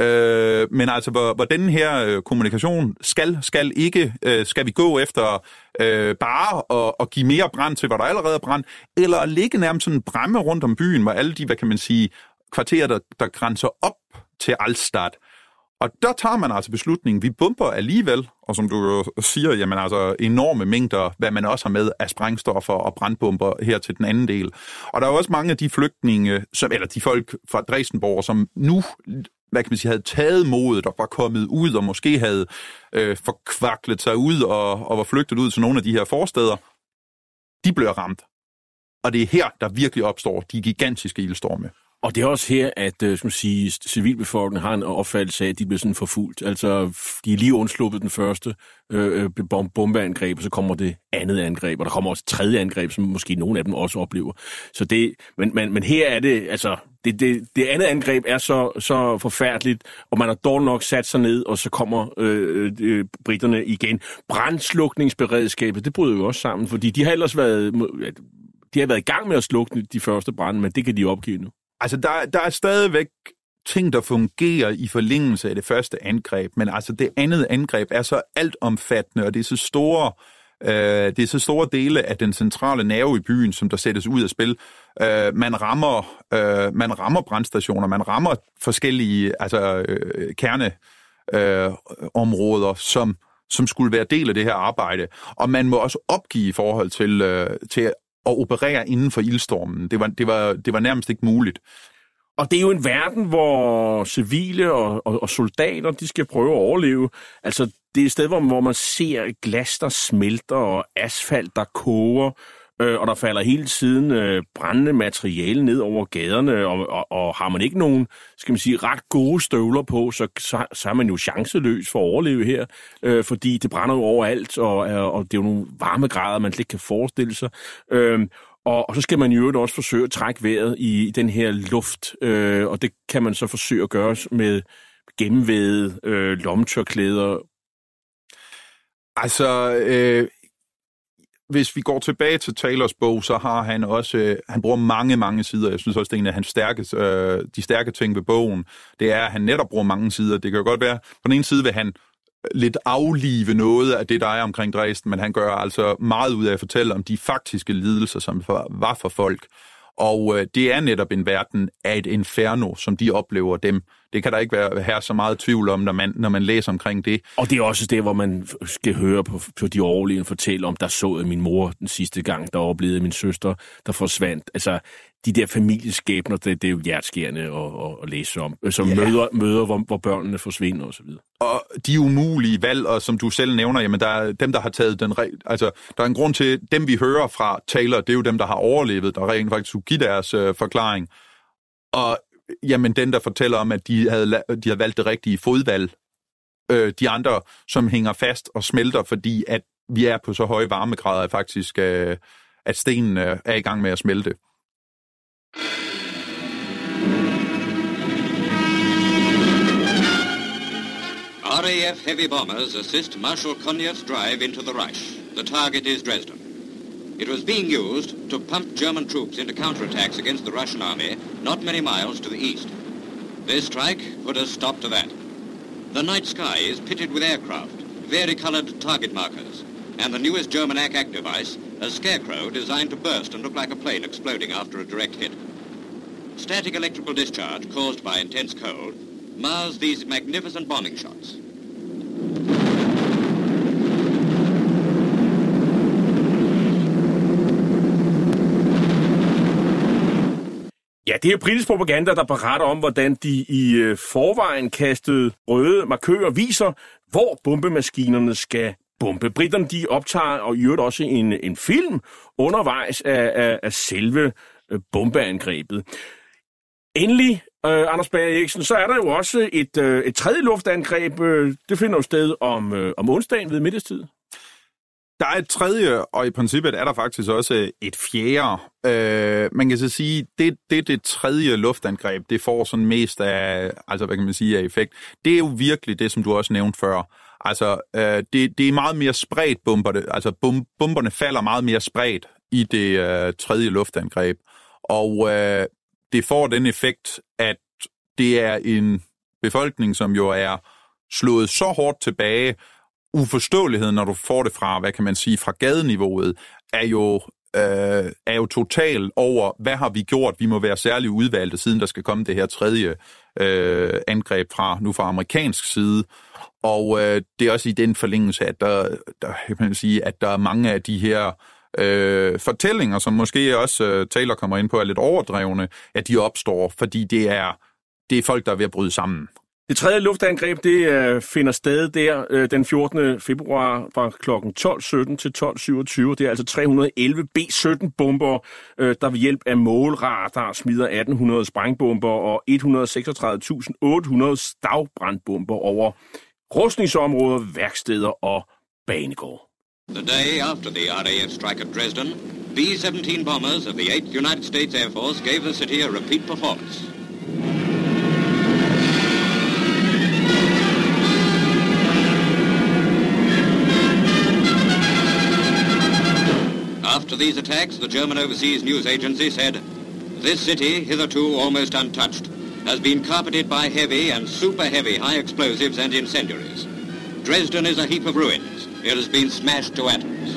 Øh, men altså, hvor, hvor den her øh, kommunikation skal, skal ikke, øh, skal vi gå efter øh, bare at, og give mere brand til, hvor der allerede er brand, eller ligge nærmest sådan bræmme rundt om byen, hvor alle de, hvad kan man sige, kvarter, der, der grænser op til Alstad, og der tager man altså beslutningen, vi bomber alligevel, og som du jo siger, jamen altså enorme mængder, hvad man også har med af sprængstoffer og brandbomber her til den anden del. Og der er også mange af de flygtninge, som, eller de folk fra Dresdenborg, som nu hvad kan man sige, havde taget modet og var kommet ud og måske havde øh, forkvaklet sig ud og, og var flygtet ud til nogle af de her forsteder, de bliver ramt. Og det er her, der virkelig opstår de gigantiske ildstorme. Og det er også her, at øh, skal man sige, civilbefolkningen har en opfattelse af, at de bliver sådan forfulgt. Altså, de er lige undsluppet den første øh, øh bombeangreb, og så kommer det andet angreb, og der kommer også tredje angreb, som måske nogle af dem også oplever. Så det, men, men, men her er det, altså, det, det, det andet angreb er så, så forfærdeligt, og man har dårligt nok sat sig ned, og så kommer øh, øh, øh britterne igen. Brandslukningsberedskabet, det bryder jo også sammen, fordi de har ellers været, de har været i gang med at slukke de første brænde, men det kan de opgive nu. Altså, der, der er stadigvæk ting, der fungerer i forlængelse af det første angreb, men altså det andet angreb er så altomfattende, og det er så store, øh, det er så store dele af den centrale nerve i byen, som der sættes ud af spil. Øh, man rammer, øh, man rammer brandstationer, man rammer forskellige altså øh, kerneområder, øh, som som skulle være del af det her arbejde. Og man må også opgive i forhold til, øh, til at operere inden for ildstormen. Det var, det var, det var nærmest ikke muligt. Og det er jo en verden, hvor civile og, og, og soldater, de skal prøve at overleve. Altså, det er et sted, hvor, hvor man ser glas, der smelter, og asfalt, der koger, øh, og der falder hele tiden øh, brændende materiale ned over gaderne, og, og, og har man ikke nogen, skal man sige, ret gode støvler på, så, så, så er man jo chanceløs for at overleve her, øh, fordi det brænder jo overalt, og, øh, og det er jo nogle varmegrader, man slet ikke kan forestille sig. Øh, Og, og så skal man jo også forsøge at trække vejret i den her luft, øh, og det kan man så forsøge at gøre med gennemvæde øh, lomtørklæder. Altså, øh, hvis vi går tilbage til Taylors bog, så har han også, øh, han bruger mange, mange sider. Jeg synes også, det er en af hans stærke, øh, de stærke ting ved bogen, det er, at han netop bruger mange sider. Det kan jo godt være, på den ene side vil han lidt aflive noget af det, der er omkring Dresden, men han gør altså meget ud af at fortælle om de faktiske lidelser, som var for folk. Og øh, det er netop en verden af et inferno, som de oplever dem. Det kan der ikke være her så meget tvivl om, når man, når man læser omkring det. Og det er også det, hvor man skal høre på, på de overlevende fortælle om, der så jeg min mor den sidste gang, der oplevede min søster, der forsvandt. Altså, de der familieskæbner, det, det er jo hjertskærende at, at, at læse om. Som ja. møder, møder hvor, hvor børnene forsvinder osv. Og de umulige valg, og som du selv nævner, jamen der er dem, der har taget den... Altså, der er en grund til, dem vi hører fra Taylor, det er jo dem, der har overlevet, der rent faktisk kunne give deres øh, forklaring. Og jamen den, der fortæller om, at de havde, de havde valgt det rigtige fodvalg. Øh, de andre, som hænger fast og smelter, fordi at vi er på så høje varmegrader, at faktisk øh, at stenen øh, er i gang med at smelte. RAF heavy bombers assist Marshal Konyev's drive into the Reich. The target is Dresden. It was being used to pump German troops into counterattacks against the Russian army not many miles to the east. This strike put a stop to that. The night sky is pitted with aircraft, varicolored target markers, and the newest German ack device, a scarecrow designed to burst and look like a plane exploding after a direct hit. Static electrical discharge caused by intense cold mars these magnificent bombing shots. Det er britisk propaganda, der beretter om, hvordan de i øh, forvejen kastede røde markører viser, hvor bombemaskinerne skal bombe. Britterne de optager og i øvrigt også en, en film undervejs af, af, af selve øh, bombeangrebet. Endelig, øh, Anders Bager Eriksen, så er der jo også et, øh, et tredje luftangreb. Øh, det finder jo sted om, øh, om onsdagen ved middagstid. Der er et tredje, og i princippet er der faktisk også øh, et fjerde. Øh, man kan så sige, det, det det tredje luftangreb, det får sådan mest af, altså hvad kan man sige, af effekt. Det er jo virkelig det, som du også nævnte før. Altså, øh, det, det er meget mere spredt bomber. Altså, bom, bomberne falder meget mere spredt i det øh, tredje luftangreb. Og øh, det får den effekt, at det er en befolkning, som jo er slået så hårdt tilbage, uforståeligheden, når du får det fra, hvad kan man sige, fra gadeniveauet, er jo, øh, er jo total over, hvad har vi gjort? Vi må være særligt udvalgte, siden der skal komme det her tredje øh, angreb fra, nu fra amerikansk side. Og øh, det er også i den forlængelse, at der, der, kan man sige, at der er mange af de her øh, fortællinger, som måske også øh, Taylor kommer ind på, er lidt overdrevne, at de opstår, fordi det er, det er folk, der er ved at bryde sammen. Det tredje luftangreb det øh, finder sted der øh, den 14. februar fra kl. 12.17 til 12.27. Det er altså 311 B-17 bomber, øh, der ved hjælp af målradar smider 1800 sprængbomber og 136.800 stavbrandbomber over rustningsområder, værksteder og banegård. The day after the RAF strike at Dresden, B-17 bombers of the 8th United States Air Force gave the city a repeat performance. After these attacks, the German Overseas News Agency said, This city, hitherto almost untouched, has been carpeted by heavy and super heavy high explosives and incendiaries. Dresden is a heap of ruins. It has been smashed to atoms.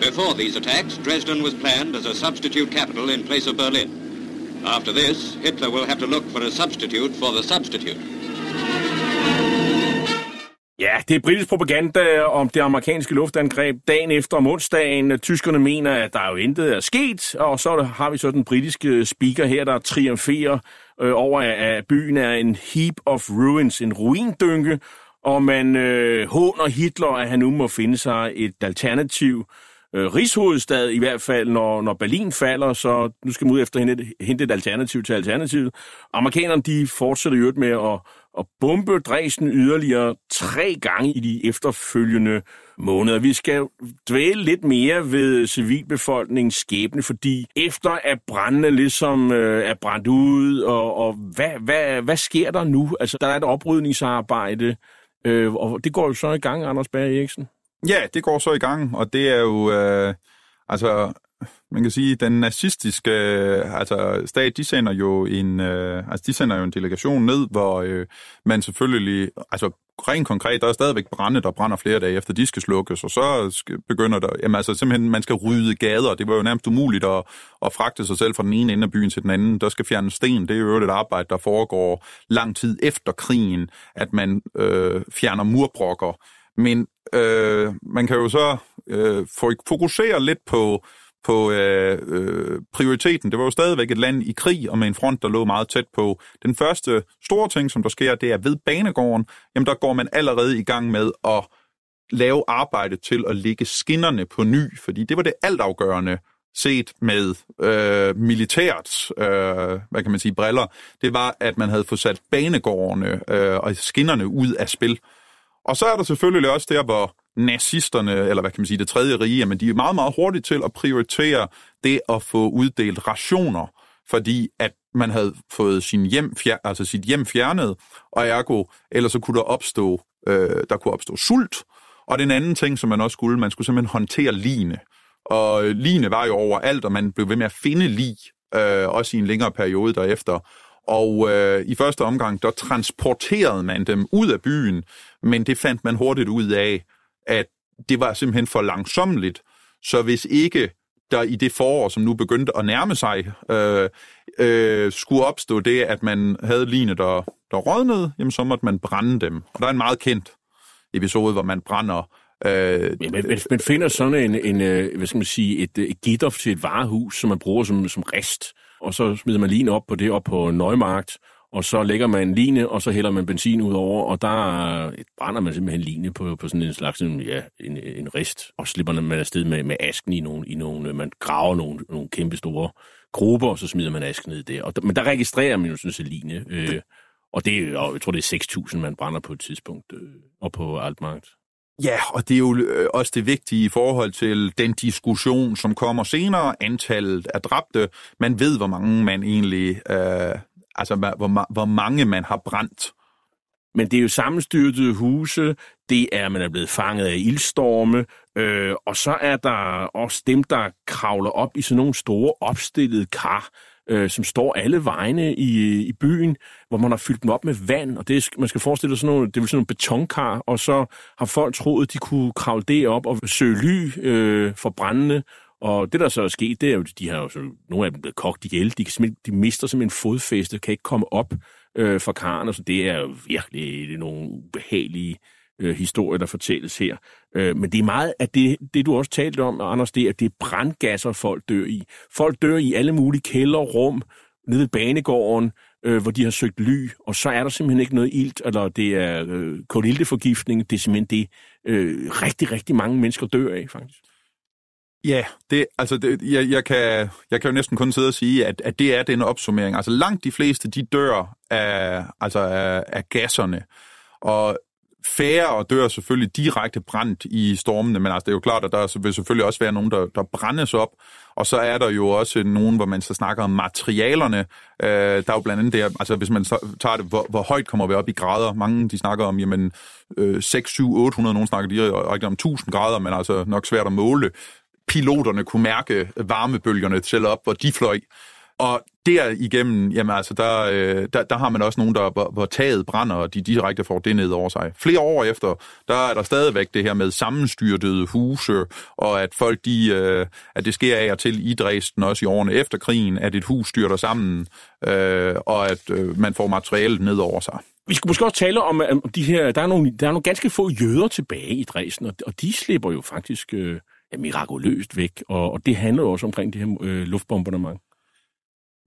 Before these attacks, Dresden was planned as a substitute capital in place of Berlin. After this, Hitler will have to look for a substitute for the substitute. Ja, det er britisk propaganda om det amerikanske luftangreb dagen efter om onsdagen. Tyskerne mener, at der jo intet er sket, og så har vi så den britiske speaker her, der triumferer øh, over, at byen er en heap of ruins, en ruindynke, og man øh, håner Hitler, at han nu må finde sig et alternativ øh, rigshovedstad, i hvert fald når, når Berlin falder, så nu skal man ud efter hente, hente et alternativ til alternativet. Amerikanerne de fortsætter jo med at at bombe Dresden yderligere tre gange i de efterfølgende måneder. Vi skal dvæle lidt mere ved civilbefolkningens skæbne, fordi efter at brændene ligesom øh, er brændt ud, og, og hvad, hvad, hvad sker der nu? Altså, der er et oprydningsarbejde, øh, og det går jo så i gang, Anders Berg Eriksen. Ja, det går så i gang, og det er jo... Øh, altså, man kan sige, den nazistiske øh, altså, stat, de sender jo en, øh, altså, de sender jo en delegation ned, hvor øh, man selvfølgelig, altså rent konkret, der er stadigvæk brænde, der brænder flere dage efter, de skal slukkes, og så skal, begynder der, jamen altså simpelthen, man skal rydde gader, det var jo nærmest umuligt at, at fragte sig selv fra den ene ende af byen til den anden, der skal fjerne sten, det er jo et arbejde, der foregår lang tid efter krigen, at man øh, fjerner murbrokker, men øh, man kan jo så øh, fokusere lidt på på øh, øh, prioriteten. Det var jo stadigvæk et land i krig, og med en front, der lå meget tæt på. Den første store ting, som der sker, det er ved banegården. Jamen, der går man allerede i gang med at lave arbejde til at lægge skinnerne på ny, fordi det var det altafgørende set med øh, militært, øh, hvad kan man sige, briller, det var, at man havde fået sat banegårdene øh, og skinnerne ud af spil. Og så er der selvfølgelig også der, hvor nazisterne, eller hvad kan man sige, det tredje rige, men de er meget, meget hurtigt til at prioritere det at få uddelt rationer, fordi at man havde fået sin hjem, fjer, altså sit hjem fjernet, og ergo, ellers så kunne der opstå, øh, der kunne opstå sult, og den anden ting, som man også skulle, man skulle simpelthen håndtere line. Og øh, line var jo overalt, og man blev ved med at finde lig, øh, også i en længere periode derefter. Og øh, i første omgang, der transporterede man dem ud af byen, men det fandt man hurtigt ud af, at det var simpelthen for langsomligt. Så hvis ikke der i det forår, som nu begyndte at nærme sig, øh, øh, skulle opstå det, at man havde line, der, der rådnede, jamen så måtte man brænde dem. Og der er en meget kendt episode, hvor man brænder Øh, men, men, man finder sådan en, en øh, hvad skal man sige, et, øh, et gitter til et varehus, som man bruger som, som rest, og så smider man lige op på det op på Neumarkt, og så lægger man en line, og så hælder man benzin ud over, og der brænder man simpelthen line på, på sådan en slags ja, en, en rist, og slipper man afsted med, med asken i nogle, i nogle, man graver nogle, nogle kæmpe store grupper, og så smider man asken ned der. Og, men der registrerer man jo sådan en line, øh, og det er, jeg tror, det er 6.000, man brænder på et tidspunkt, øh, og på Altmarkt. Ja, og det er jo øh, også det vigtige i forhold til den diskussion, som kommer senere, antallet af dræbte. Man ved, hvor mange man egentlig øh, Altså, hvor, hvor mange man har brændt. Men det er jo sammenstyrtede huse, det er, man er blevet fanget af ildstorme, øh, og så er der også dem, der kravler op i sådan nogle store opstillede kar, øh, som står alle vegne i, i byen, hvor man har fyldt dem op med vand, og det, man skal forestille sig sådan nogle, det er sådan nogle betonkar, og så har folk troet, de kunne kravle det op og søge ly øh, for brændende, og det, der så er sket, det er jo, de har jo så, nogle af dem blevet kogt ihjel. De, kan de mister simpelthen fodfæste, kan ikke komme op øh, fra karen, så det er jo virkelig det er nogle ubehagelige øh, historier, der fortælles her. Øh, men det er meget af det, det, du også talte om, Anders, det er, at det er brandgasser, folk dør i. Folk dør i alle mulige kælderrum, nede ved banegården, øh, hvor de har søgt ly, og så er der simpelthen ikke noget ilt, eller det er øh, kulilteforgiftning, det er simpelthen det, øh, rigtig, rigtig mange mennesker dør af, faktisk. Ja, det, altså det, jeg, jeg, kan, jeg kan jo næsten kun sidde og sige, at, at det er den opsummering. Altså langt de fleste, de dør af, altså af, af gasserne. Og færre dør selvfølgelig direkte brændt i stormene, men altså, det er jo klart, at der vil selvfølgelig også være nogen, der, der brændes op. Og så er der jo også nogen, hvor man så snakker om materialerne. Øh, der er jo blandt andet der, altså hvis man tager det, hvor, hvor højt kommer vi op i grader? Mange de snakker om, jamen, øh, 6, 7, 800, nogen snakker direkte om 1000 grader, men altså nok svært at måle piloterne kunne mærke varmebølgerne selv op, hvor de fløj. Og derigennem, jamen altså, der, øh, der, der har man også nogen, der, hvor, hvor taget brænder, og de direkte får det ned over sig. Flere år efter, der er der stadigvæk det her med sammenstyrtede huse, og at folk, de, øh, at det sker af og til i Dresden, også i årene efter krigen, at et hus styrter sammen, øh, og at øh, man får materialet ned over sig. Vi skulle måske også tale om, om de her, der er, nogle, der er nogle ganske få jøder tilbage i Dresden, og, og de slipper jo faktisk... Øh mirakuløst væk, og, og det handler også omkring det her øh, luftbombardement.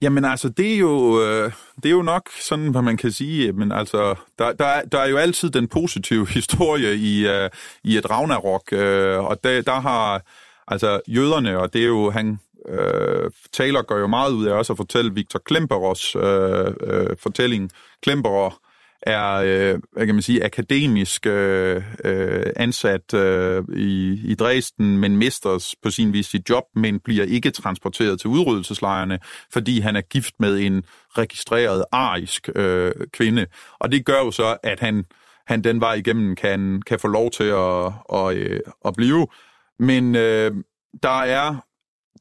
Jamen altså, det er jo, øh, det er jo nok sådan, hvad man kan sige, men altså, der, der, der er jo altid den positive historie i, øh, i et Ragnarok, øh, og der, der har altså jøderne, og det er jo, han øh, taler gør jo meget ud af også at fortælle Victor Klemperers øh, øh, fortælling. Klemperer er øh, hvad kan man sige, akademisk øh, øh ansat øh, i, i Dresden, men mister på sin vis sit job, men bliver ikke transporteret til udryddelseslejrene, fordi han er gift med en registreret arisk øh, kvinde. Og det gør jo så, at han, han den vej igennem kan, kan få lov til at, at, øh, at blive. Men øh, der er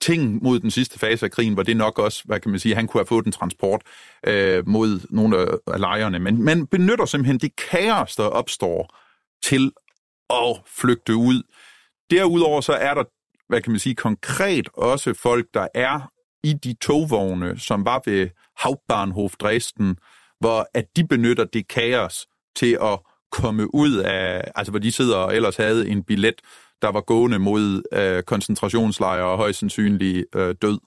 ting mod den sidste fase af krigen, hvor det nok også, hvad kan man sige, han kunne have fået en transport øh, mod nogle af lejrene. Men man benytter simpelthen det kaos, der opstår til at flygte ud. Derudover så er der, hvad kan man sige, konkret også folk, der er i de togvogne, som var ved Hauptbahnhof Dresden, hvor at de benytter det kaos til at komme ud af, altså hvor de sidder og ellers havde en billet der var gående mod øh, koncentrationslejre og højst sandsynlig øh, død.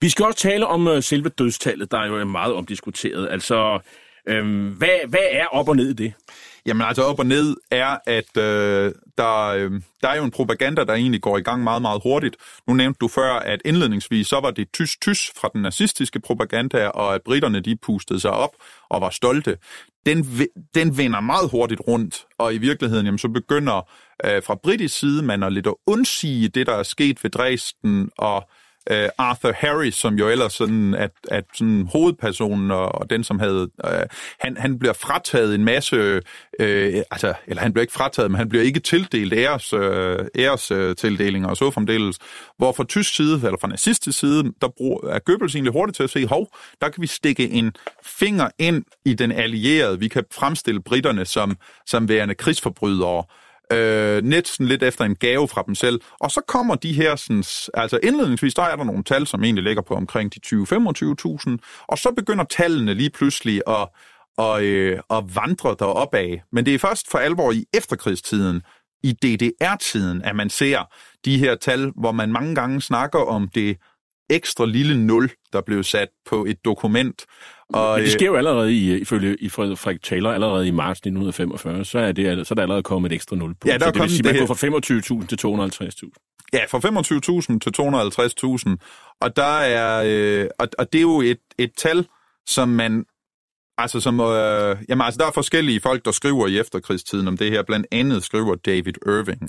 Vi skal også tale om øh, selve dødstallet, der er jo meget omdiskuteret. Altså, øh, hvad, hvad er op og ned i det? Jamen altså op og ned er, at øh, der, øh, der er jo en propaganda, der egentlig går i gang meget, meget hurtigt. Nu nævnte du før, at indledningsvis så var det tys-tys fra den nazistiske propaganda, og at britterne de pustede sig op og var stolte. Den, den vender meget hurtigt rundt, og i virkeligheden jamen, så begynder øh, fra britisk side man at lidt at undsige det, der er sket ved Dresden, og øh, Arthur Harris, som jo ellers sådan, at, at sådan hovedpersonen og, og den, som havde, øh, han, han bliver frataget en masse, øh, altså, eller han bliver ikke frataget, men han bliver ikke tildelt æres, øh, æres øh, tildelinger og så fremdeles, hvor fra tysk side, eller fra nazistisk side, der bruger, er Goebbels egentlig hurtigt til at se, hov, der kan vi stikke en finger ind i den allierede, vi kan fremstille britterne som, som værende krigsforbrydere, øh, næsten lidt efter en gave fra dem selv. Og så kommer de her, sådan, altså indledningsvis, der er der nogle tal, som egentlig ligger på omkring de 20-25.000, og så begynder tallene lige pludselig at, og, øh, og vandre derop af. Men det er først for alvor i efterkrigstiden, i DDR-tiden, at man ser de her tal, hvor man mange gange snakker om det ekstra lille nul, der blev sat på et dokument. Og, Men det sker jo allerede, i, ifølge i Frederik Taylor, allerede i marts 1945, så er, det, så er der allerede kommet et ekstra nul på. Ja, der så det vil sige, man går fra 25.000 til 250.000. Ja, fra 25.000 til 250.000. Og, der er, øh, og, og det er jo et, et tal, som man Altså, som, øh, jamen, altså, der er forskellige folk, der skriver i efterkrigstiden om det her. Blandt andet skriver David Irving.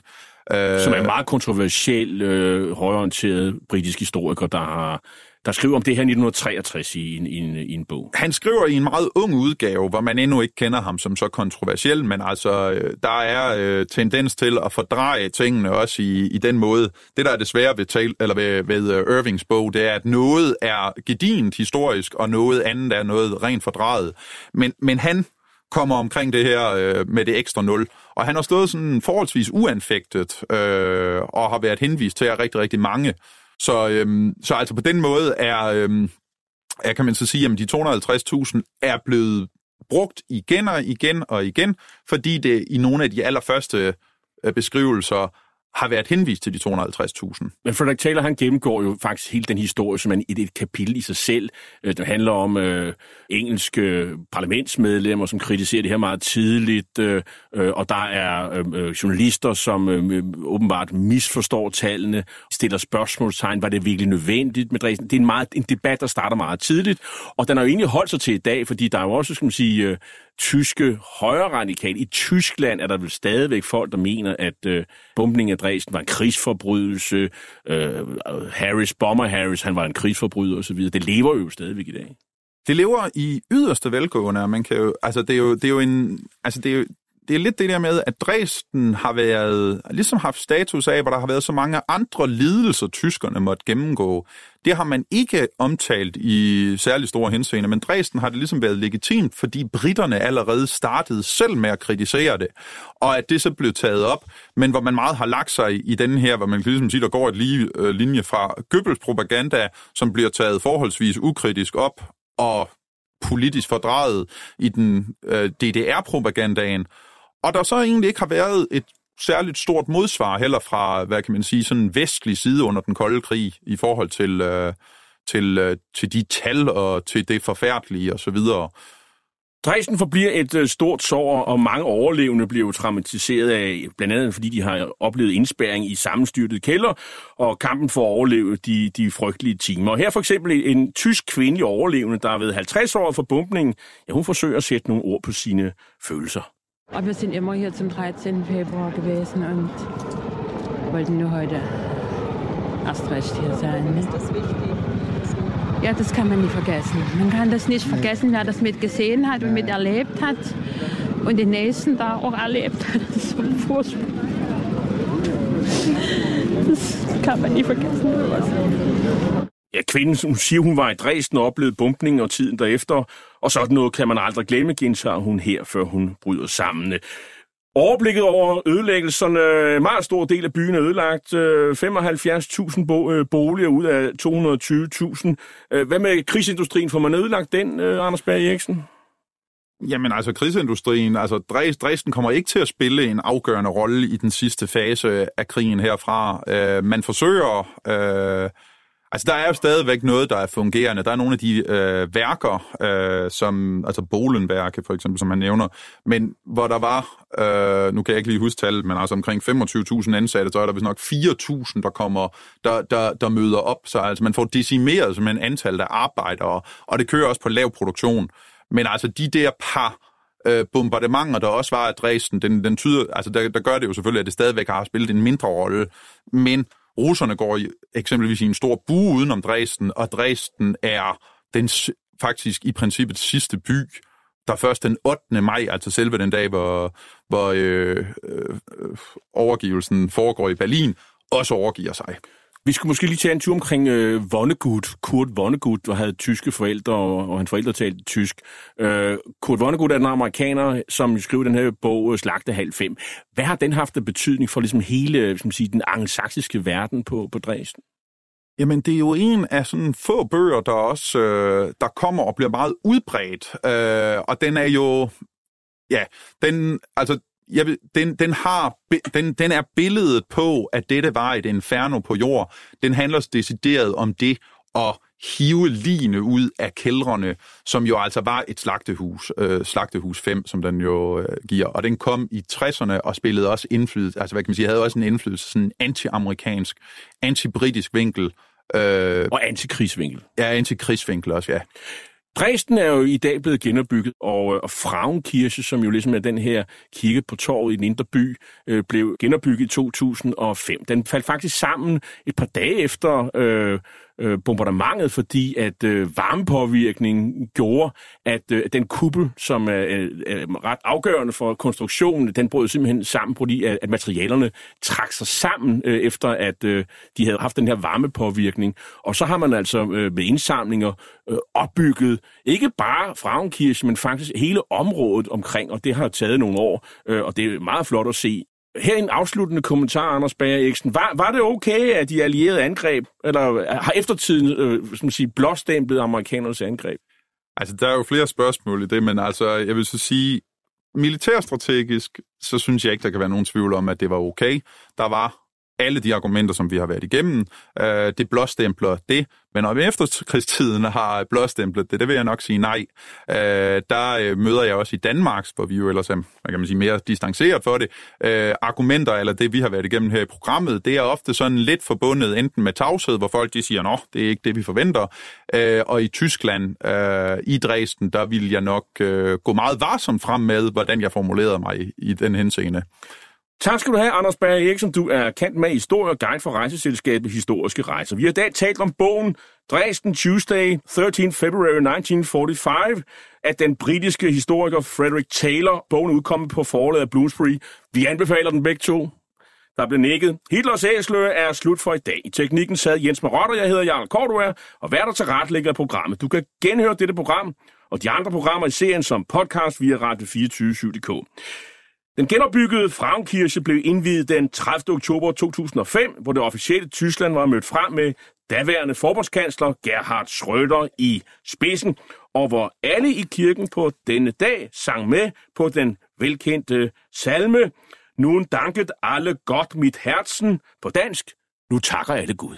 Øh, som er en meget kontroversiel, øh, højorienteret britisk historiker, der har der skriver om det her 1963 i en, i, en, i en bog. Han skriver i en meget ung udgave, hvor man endnu ikke kender ham som så kontroversiel, men altså, øh, der er øh, tendens til at fordreje tingene også i, i den måde. Det, der er det svære ved, tal, eller ved, ved uh, Irvings bog, det er, at noget er gedint historisk, og noget andet er noget rent fordrejet. Men, men han kommer omkring det her øh, med det ekstra nul. Og han har stået sådan forholdsvis uanfægtet øh, og har været henvist til af rigtig, rigtig mange. Så, øhm, så altså på den måde er, øhm, er kan man så sige, at de 250.000 er blevet brugt igen og igen og igen, fordi det i nogle af de allerførste øh, beskrivelser har været henvist til de 250.000. Men Frederik Taylor, han gennemgår jo faktisk hele den historie som en, et, et kapitel i sig selv. Øh, det handler om øh, engelske parlamentsmedlemmer, som kritiserer det her meget tidligt, øh, øh og der er øh, øh journalister, som øh, åbenbart misforstår tallene, stiller spørgsmålstegn, var det virkelig nødvendigt med Dresden? Det er en, meget, en debat, der starter meget tidligt, og den har jo egentlig holdt sig til i dag, fordi der er jo også, skal man sige, øh, tyske højre radikal. I Tyskland er der vel stadigvæk folk, der mener, at øh, bombningen af Dresden var en krigsforbrydelse. Øh, Harris, Bomber Harris, han var en krigsforbryder osv. Det lever jo stadigvæk i dag. Det lever i yderste velgående, man kan jo, altså det er jo, det er jo en, altså det er jo, det er lidt det der med, at Dresden har været, ligesom haft status af, hvor der har været så mange andre lidelser, tyskerne måtte gennemgå. Det har man ikke omtalt i særlig store henseende, men Dresden har det ligesom været legitimt, fordi britterne allerede startede selv med at kritisere det, og at det så blev taget op, men hvor man meget har lagt sig i den her, hvor man kan ligesom sige, der går et lige øh, linje fra Goebbels propaganda, som bliver taget forholdsvis ukritisk op, og politisk fordrejet i den øh, DDR-propagandaen, og der så egentlig ikke har været et særligt stort modsvar heller fra, hvad kan man sige, sådan en vestlig side under den kolde krig i forhold til, øh, til, øh, til de tal og til det forfærdelige og så videre. Dresden forbliver et øh, stort sår, og mange overlevende bliver traumatiseret af, blandt andet fordi de har oplevet indspæring i sammenstyrtet kælder, og kampen for at overleve de, de frygtelige timer. Her for eksempel en tysk kvindelig overlevende, der er ved 50 år for bumpningen, ja, hun forsøger at sætte nogle ord på sine følelser. Og wir sind immer hier zum 13. Februar gewesen und wollten nur heute erst recht hier sein. Ne? Ist das wichtig? Ja, das kann man nie vergessen. Man kann das nicht vergessen, wer das mitgesehen hat und miterlebt hat und den Nächsten da auch erlebt hat. Das ist so furchtbar. Das kann man nie vergessen. Ja, kvinden hun siger, hun var i Dresden og oplevede bumpningen og tiden derefter, og sådan noget kan man aldrig glemme, gentager hun her, før hun bryder sammen. Overblikket over ødelæggelserne, en meget stor del af byen er ødelagt, øh, 75.000 bo- øh, boliger ud af 220.000. Øh, hvad med krigsindustrien? Får man ødelagt den, Anders Berg Eriksen? Jamen altså, krigsindustrien, altså Dresden kommer ikke til at spille en afgørende rolle i den sidste fase af krigen herfra. Øh, man forsøger... Øh, Altså, der er jo stadigvæk noget, der er fungerende. Der er nogle af de øh, værker, øh, som, altså Bolenværke for eksempel, som man nævner, men hvor der var, øh, nu kan jeg ikke lige huske tallet, men altså omkring 25.000 ansatte, så er der vist nok 4.000, der kommer, der, der, der møder op. Så altså, man får decimeret som en antal af arbejdere, og det kører også på lav produktion. Men altså, de der par øh, bombardementer, der også var af Dresden, den, den tyder, altså der, der gør det jo selvfølgelig, at det stadigvæk har spillet en mindre rolle, men russerne går i, eksempelvis i en stor bue udenom Dresden, og Dresden er den faktisk i princippet sidste by, der først den 8. maj, altså selve den dag, hvor, hvor øh, øh, overgivelsen foregår i Berlin, også overgiver sig. Vi skulle måske lige tage en tur omkring øh, Vonnegut, Kurt Vonnegut, der havde tyske forældre, og, og hans forældre talte tysk. Øh, Kurt Vonnegut er den amerikaner, som skrev den her bog, øh, Slagte halv fem. Hvad har den haft af betydning for ligesom hele øh, som siger, den angelsaksiske verden på, på Dresden? Jamen, det er jo en af sådan få bøger, der også øh, der kommer og bliver meget udbredt. Øh, og den er jo... Ja, den, altså, jeg vil, den, den, har, den, den er billedet på, at dette var et inferno på jord. Den handler decideret om det at hive line ud af kældrene, som jo altså var et slagtehus, øh, slagtehus 5, som den jo øh, giver. Og den kom i 60'erne og spillede også indflydelse, altså hvad kan man sige, havde også en indflydelse, sådan en anti-amerikansk, anti-britisk vinkel. Øh, og antikrigsvinkel. Ja, antikrigsvinkel også, ja. Dresden er jo i dag blevet genopbygget, og, øh, og Frauenkirche, som jo ligesom er den her kirke på torvet i den indre by, øh, blev genopbygget i 2005. Den faldt faktisk sammen et par dage efter øh, øh, bombardementet, fordi at øh, varmepåvirkningen gjorde, at øh, den kuppel, som er er ret afgørende for konstruktionen, den brød simpelthen sammen, fordi at, at materialerne trak sig sammen, øh, efter at øh, de havde haft den her varmepåvirkning. Og så har man altså øh, med indsamlinger øh, opbygget ikke bare Frauenkirche, men faktisk hele området omkring, og det har taget nogle år, øh, og det er meget flot at se her en afsluttende kommentar, Anders Bager Eriksen. Var, var det okay, at de allierede angreb, eller har eftertiden øh, som sige, blåstemplet amerikanernes angreb? Altså, der er jo flere spørgsmål i det, men altså, jeg vil så sige, militærstrategisk, så synes jeg ikke, der kan være nogen tvivl om, at det var okay. Der var alle de argumenter, som vi har været igennem. Øh, det blåstempler det, men om efterkrigstiden har blåstemplet det, det vil jeg nok sige nej. Øh, der øh, møder jeg også i Danmark, hvor vi jo ellers er hvad kan man sige, mere distanceret for det. Øh, argumenter, eller det vi har været igennem her i programmet, det er ofte sådan lidt forbundet enten med tavshed, hvor folk de siger, nå, det er ikke det, vi forventer. Øh, og i Tyskland, øh, i Dresden, der vil jeg nok øh, gå meget varsomt frem med, hvordan jeg formulerede mig i, i den henseende. Tak skal du have, Anders Berg Eriksen. Du er kendt med historie og guide for rejseselskabet Historiske Rejser. Vi har i dag talt om bogen Dresden Tuesday, 13 February 1945, af den britiske historiker Frederick Taylor. Bogen udkommet på forlaget Bloomsbury. Vi anbefaler den begge to. Der blev nikket. Hitlers æsler er slut for i dag. I teknikken sad Jens Marotter, jeg hedder Jarl Kortua, og værter til retlægger programmet. Du kan genhøre dette program og de andre programmer i serien som podcast via Radio247.dk. Den genopbyggede Frauenkirche blev indvidet den 30. oktober 2005, hvor det officielle Tyskland var mødt frem med daværende forbundskansler Gerhard Schröder i spidsen, og hvor alle i kirken på denne dag sang med på den velkendte salme Nun danket alle godt mit herzen på dansk. Nu takker alle Gud.